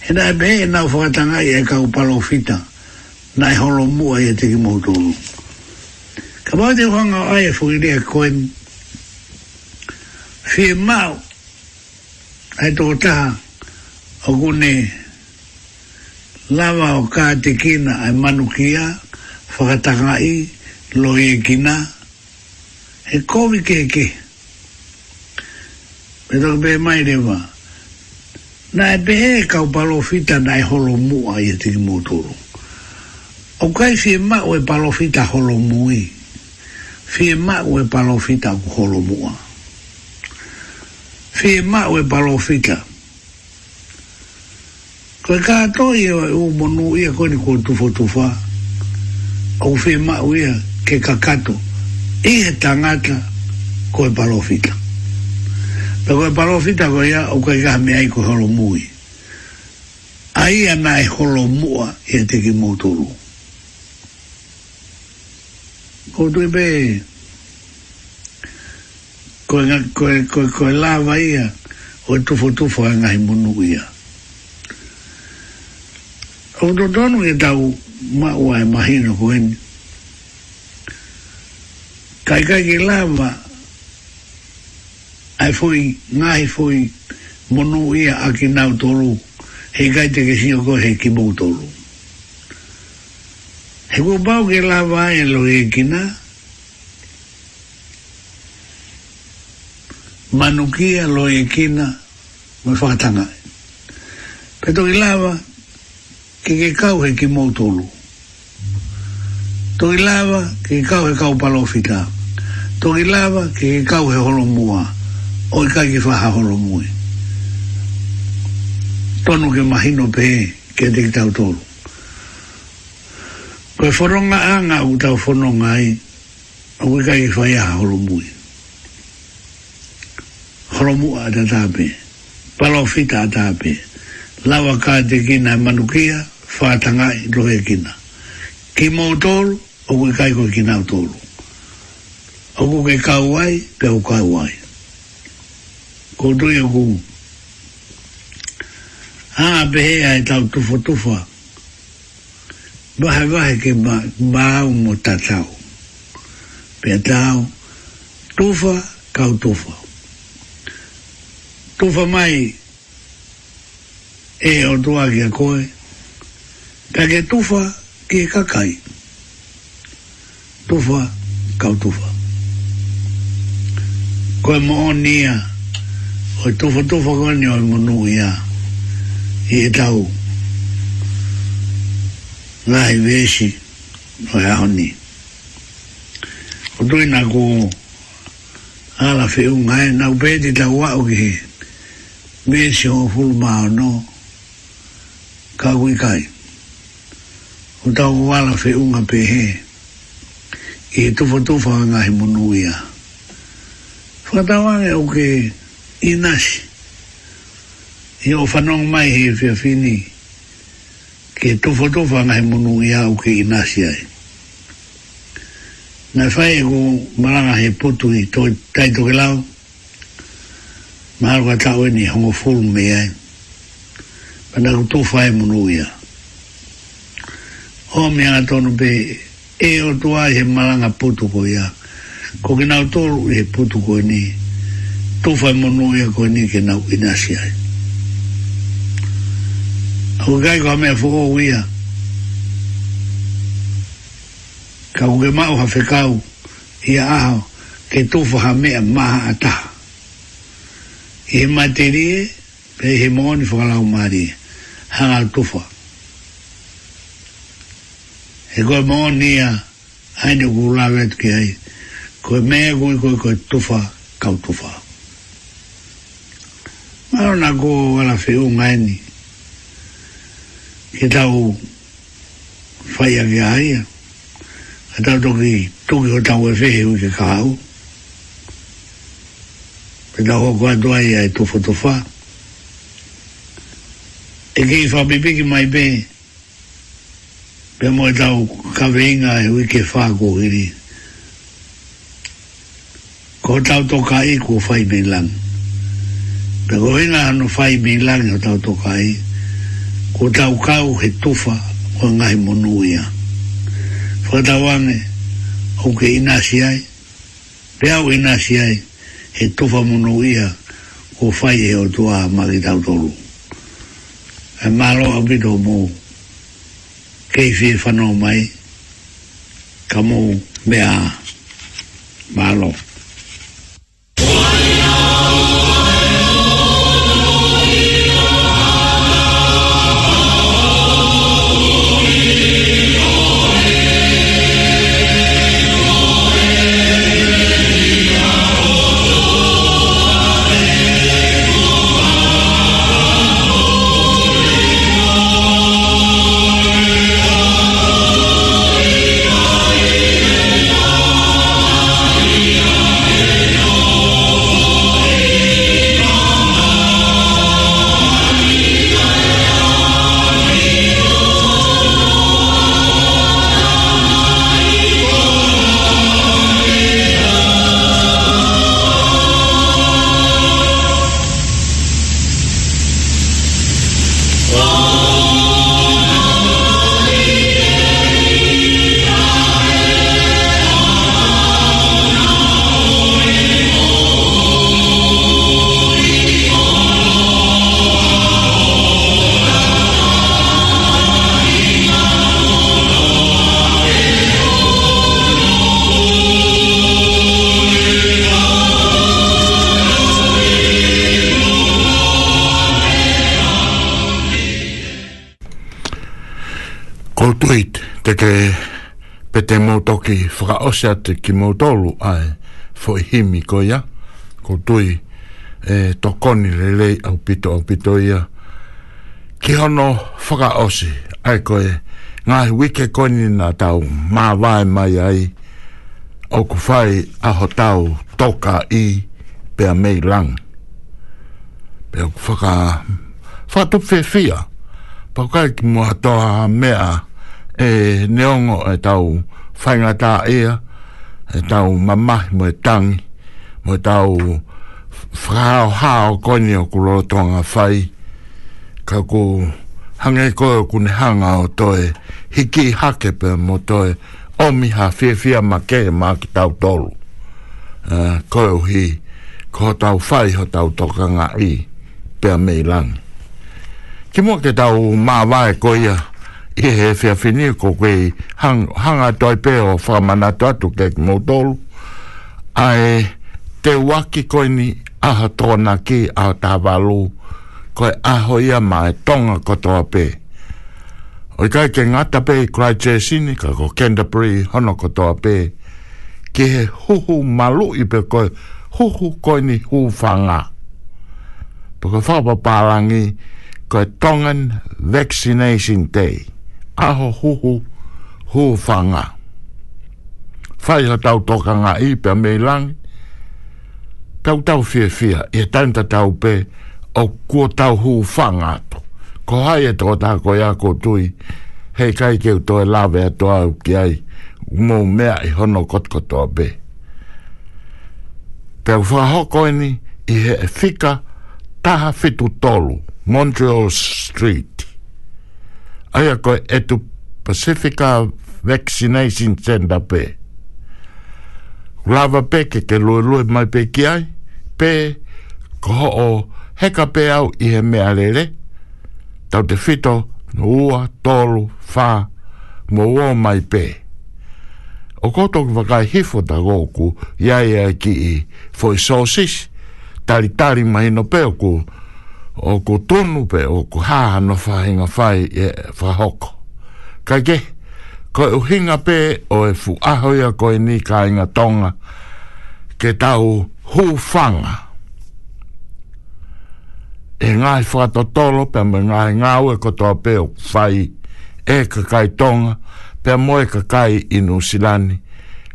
He nai pe e nau whakatanga i e kau palofita nai holomua i e te ki mō tōlu. Ka pao te whanga ai e whukiri koen, fie mau, ai tō taha, o kune, lava o ka te kina ai manukia, whakatakai, loie e kina, he kōwi ke ke. Me tōku pē mai rewa, na e pē e kau palofita nā e holo mua i e tiki mōtoro. O kai fie mā o e palofita holo mui, fie mā o e palofita ku holo mua. Fie mā o e palofita, Koe kā toi e o monu ia koe ni kua tufo tufa. Au whi mau ia ke kakato. I he tangata koe palofita. Pe koe palofita koe ia o koe kaha mea i koe holomui. A ia na e holomua i te teki mōturu. Ko tu i pe koe, koe, koe, koe lava ia o tufo tufo e ngahi monu ia o do donu e tau ma ua e mahino ko eni. Kai kai ke lava, ai foi, ngai foi, monu ia a ki nau tolu, he kai te ke sio ko he ki mou tolu. He ko pau ke lava ai e lo e kina, manukia lo e kina, me whakatanga. Peto ke lava, ke ke kau he ki mōtolu. Tōi lāwa ke ke kau he kau palofika. Tōi lāwa ke ke kau he holomua. Oi kai ki faha holomui. Tonu ke mahino pē ke te ki tau tōru. Koe whoronga anga u tau whoronga ai. Oi kai ki whaiaha holomui. Holomua atatāpe. Palofita atatāpe. Lawa kā kina manukia whātanga i rohe e kina. Ki mō tōru, o kui kai koe kina o tōru. O kui kai kau ai, pe o kai ai. Ko tui o kū. Ā, pehe ai tau tufa tufa. Vahe vahe ke māu mō tātau. Pe tau, tufa, kau tufa. Tufa mai, e o tuagia koe, Tage tufa ke kakai. Tufa kau tufa. Koe O Oi tufa tufa koni oi munu ia. I e tau. Ngai vesi. Oi aoni. O tui na ku ala feu ngai e, na upeti tau wau ki he. Vesi o fulma o no. Kau i kai. Kau i kai o tau wala fe unga pe he i he tufa tufa ngā he munu ia whakatawane o ke inasi i o whanong mai he fia fini ke tufa tufa ngā he munu ia o ke inasi ai na whai e ku maranga he putu i to, taito ke lau maharuka tau e ni hongo fulu me ai pa na ku munu ia o me ana tonu pe e o tua e he malanga putu ko ia ko ki nau tolu he putu ko e ni tu fai monu ia e ko ni ke nau inasi ai au kai ko mea fuko ia ka uke mau hawhekau ia aho ke tufu ha mea maha ata he materie pe he moni fukalau marie hanga tufu hanga e koe mōni a haine ku lawe atu ki hei koe mea koe koe koe tufa kau tufa maro nā kō wala whiu ngaini ki tau whaia ki haia ki tau toki tuki o tau e whihi ui ki kāu ki tau hoko atu ai ai tufa tufa e ki whapipiki mai pēne pe mo da o ka venga e ui ke fa ko hiri ko ta to ka i ko fa i bilang pe ko ina no fa i bilang o ta to ka i ko tau u he tufa o nga i monuia fa ta wane o ke ina si ai pe au ina si ai he tufa monuia ko fa e o tua ma di ta u e malo a bito mou keifi whanau mai ka mō mea mālo. teke pete motoki fra osia te ki motolu ai fo himi ko ia ko tui e tokoni lele au pito au pito ia ki hono fra osi ai ko e ngā wike koni na tau mā vai mai ai o ku fai aho tau toka i pea mei lang pea ku whaka whatu fefia pa kai ki mua toa mea e neongo e tau whaingata ea, e tau mamahi mo e tangi, mo e tau whakao hao koni o kurotonga whai, ka ko hange koe kune hanga o toe, hiki hake pe mo toe, omi ha fia fia ma ke ma ki tau tolu. Uh, koe hi, ko tau whai ho tau tokanga i, pe a meilangi. Ki mua ke tau mawae koe ia, e he whea whenia ko koe hang, hanga toi peo whamana tatu kek mō tolu a e te waki ko ni aha tōna ki a tā walu koe aho ya mai e tonga kotoa pe o i kai ke ngata pe i krai sini ka ko Canterbury hono kotoa pe ke he huhu malu i pe koe huhu ko ni huwhanga pa ka whapa pārangi koe tongan vaccination day aho hoho ho whanga. Whai ha tau toka nga i pia me langi, tau tau fia fia, e tanta tau pe, o kua tau hu whanga ato. Ko hai e tō tā koe ako tui, hei kai keu tō e lawe ato au ki ai, mō mea i hono te be. Tau whahoko eni, i he e fika, taha fitu tolu, Montreal Street aia ko e tu Pacifica Vaccination Center pe. Lava pe ke ke lue lue mai pe ki ai, pe ko ho o heka pe au i he mea lere, tau te fito no ua, tolu, fa mo ua mai pe. O koto ki wakai hifo ta goku, iai ai ki i, foi sosis, tari tari mai no pe o ku, o ko tonu pe o ko ha no fa hinga fai e fa hoko ka ke ko u hinga pe o e fu aho ya ko ni ka inga tonga ke tau hu fanga e ngai fa to tolo pe me ngai ngau e ko to pe o fai e ka kai tonga pe mo e ka kai inu silani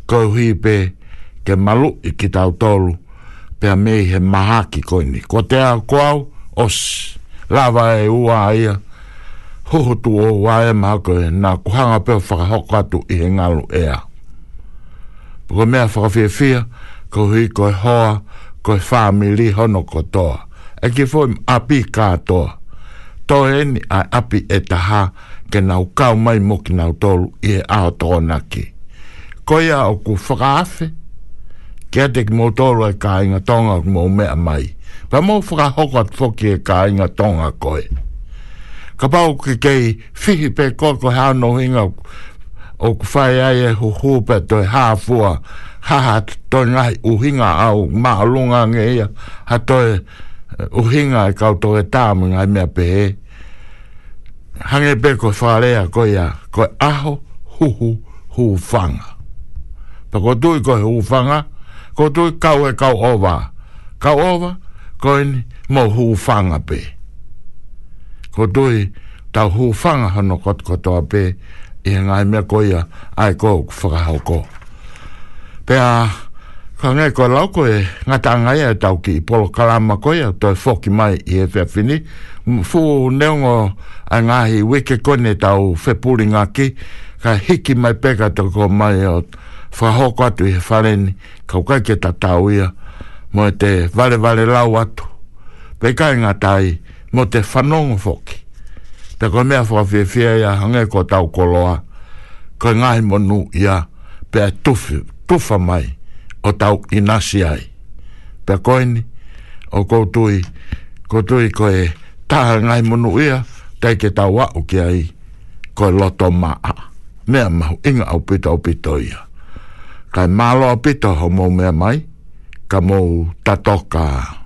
ko hi pe ke malu i ki tau tolu pe me he mahaki ko ni ko te au ko au os lava e ua ia hoho tu o wae mako e na kuhanga peo whakahoko atu i he ngalu ea Puka mea whakawhiawhia ko hui koe hoa koe whamili hono ko toa e ki fwoi api katoa to e ni a api e taha ke nau kau mai mo ki nau tolu i e ao tōna ki ko a o ku whakaafe ke ate ki mō tōru e ka inga tonga ku mō mea mai Pa mo fra hokot foki e ka inga tonga koe. Ka pau ke kei fihi pe koko hano inga o kufai ai e huhu pe toi hafua haha toi ngai uhinga au maa lunga ha toi eh, uhinga e kau toi e tāmu ngai mea pe he. Hange pe ko whalea koia koe aho huhu hufanga. Pa ko tui koe hufanga, ko tui kau e kau owa. Kau owa? Kau owa? koin mo hu fanga pe ko doi ta hu fanga hano kot ko to pe e ngai me ko ya ai ko fra ho ko pe a ka ngai ko lau ko e nga ngai e tau ki pol kalama ko ya to foki mai e fe fini fu neongo a ngai wiki ko ne tau fe puli ngaki ka hiki mai peka to ko mai o fra ho ko tu e fareni ka ka ke ta tau ya mo te vale vale lau atu. Pe kai ngā tai, mo te whanongo foki. Te koe mea whua fie fie ia, hange ko tau koloa, koe ngāhi mo nu ia, pe a tufu, tufa mai, o tau inasi ai. Pe koe o koutui, koutui koe taha ngāhi mo nu ia, te ke tau au ki ai, ko loto maa. Mea mahu, inga au pito au pito ia. Kai malo au pito ho mō mea mai, Camou Tatoca.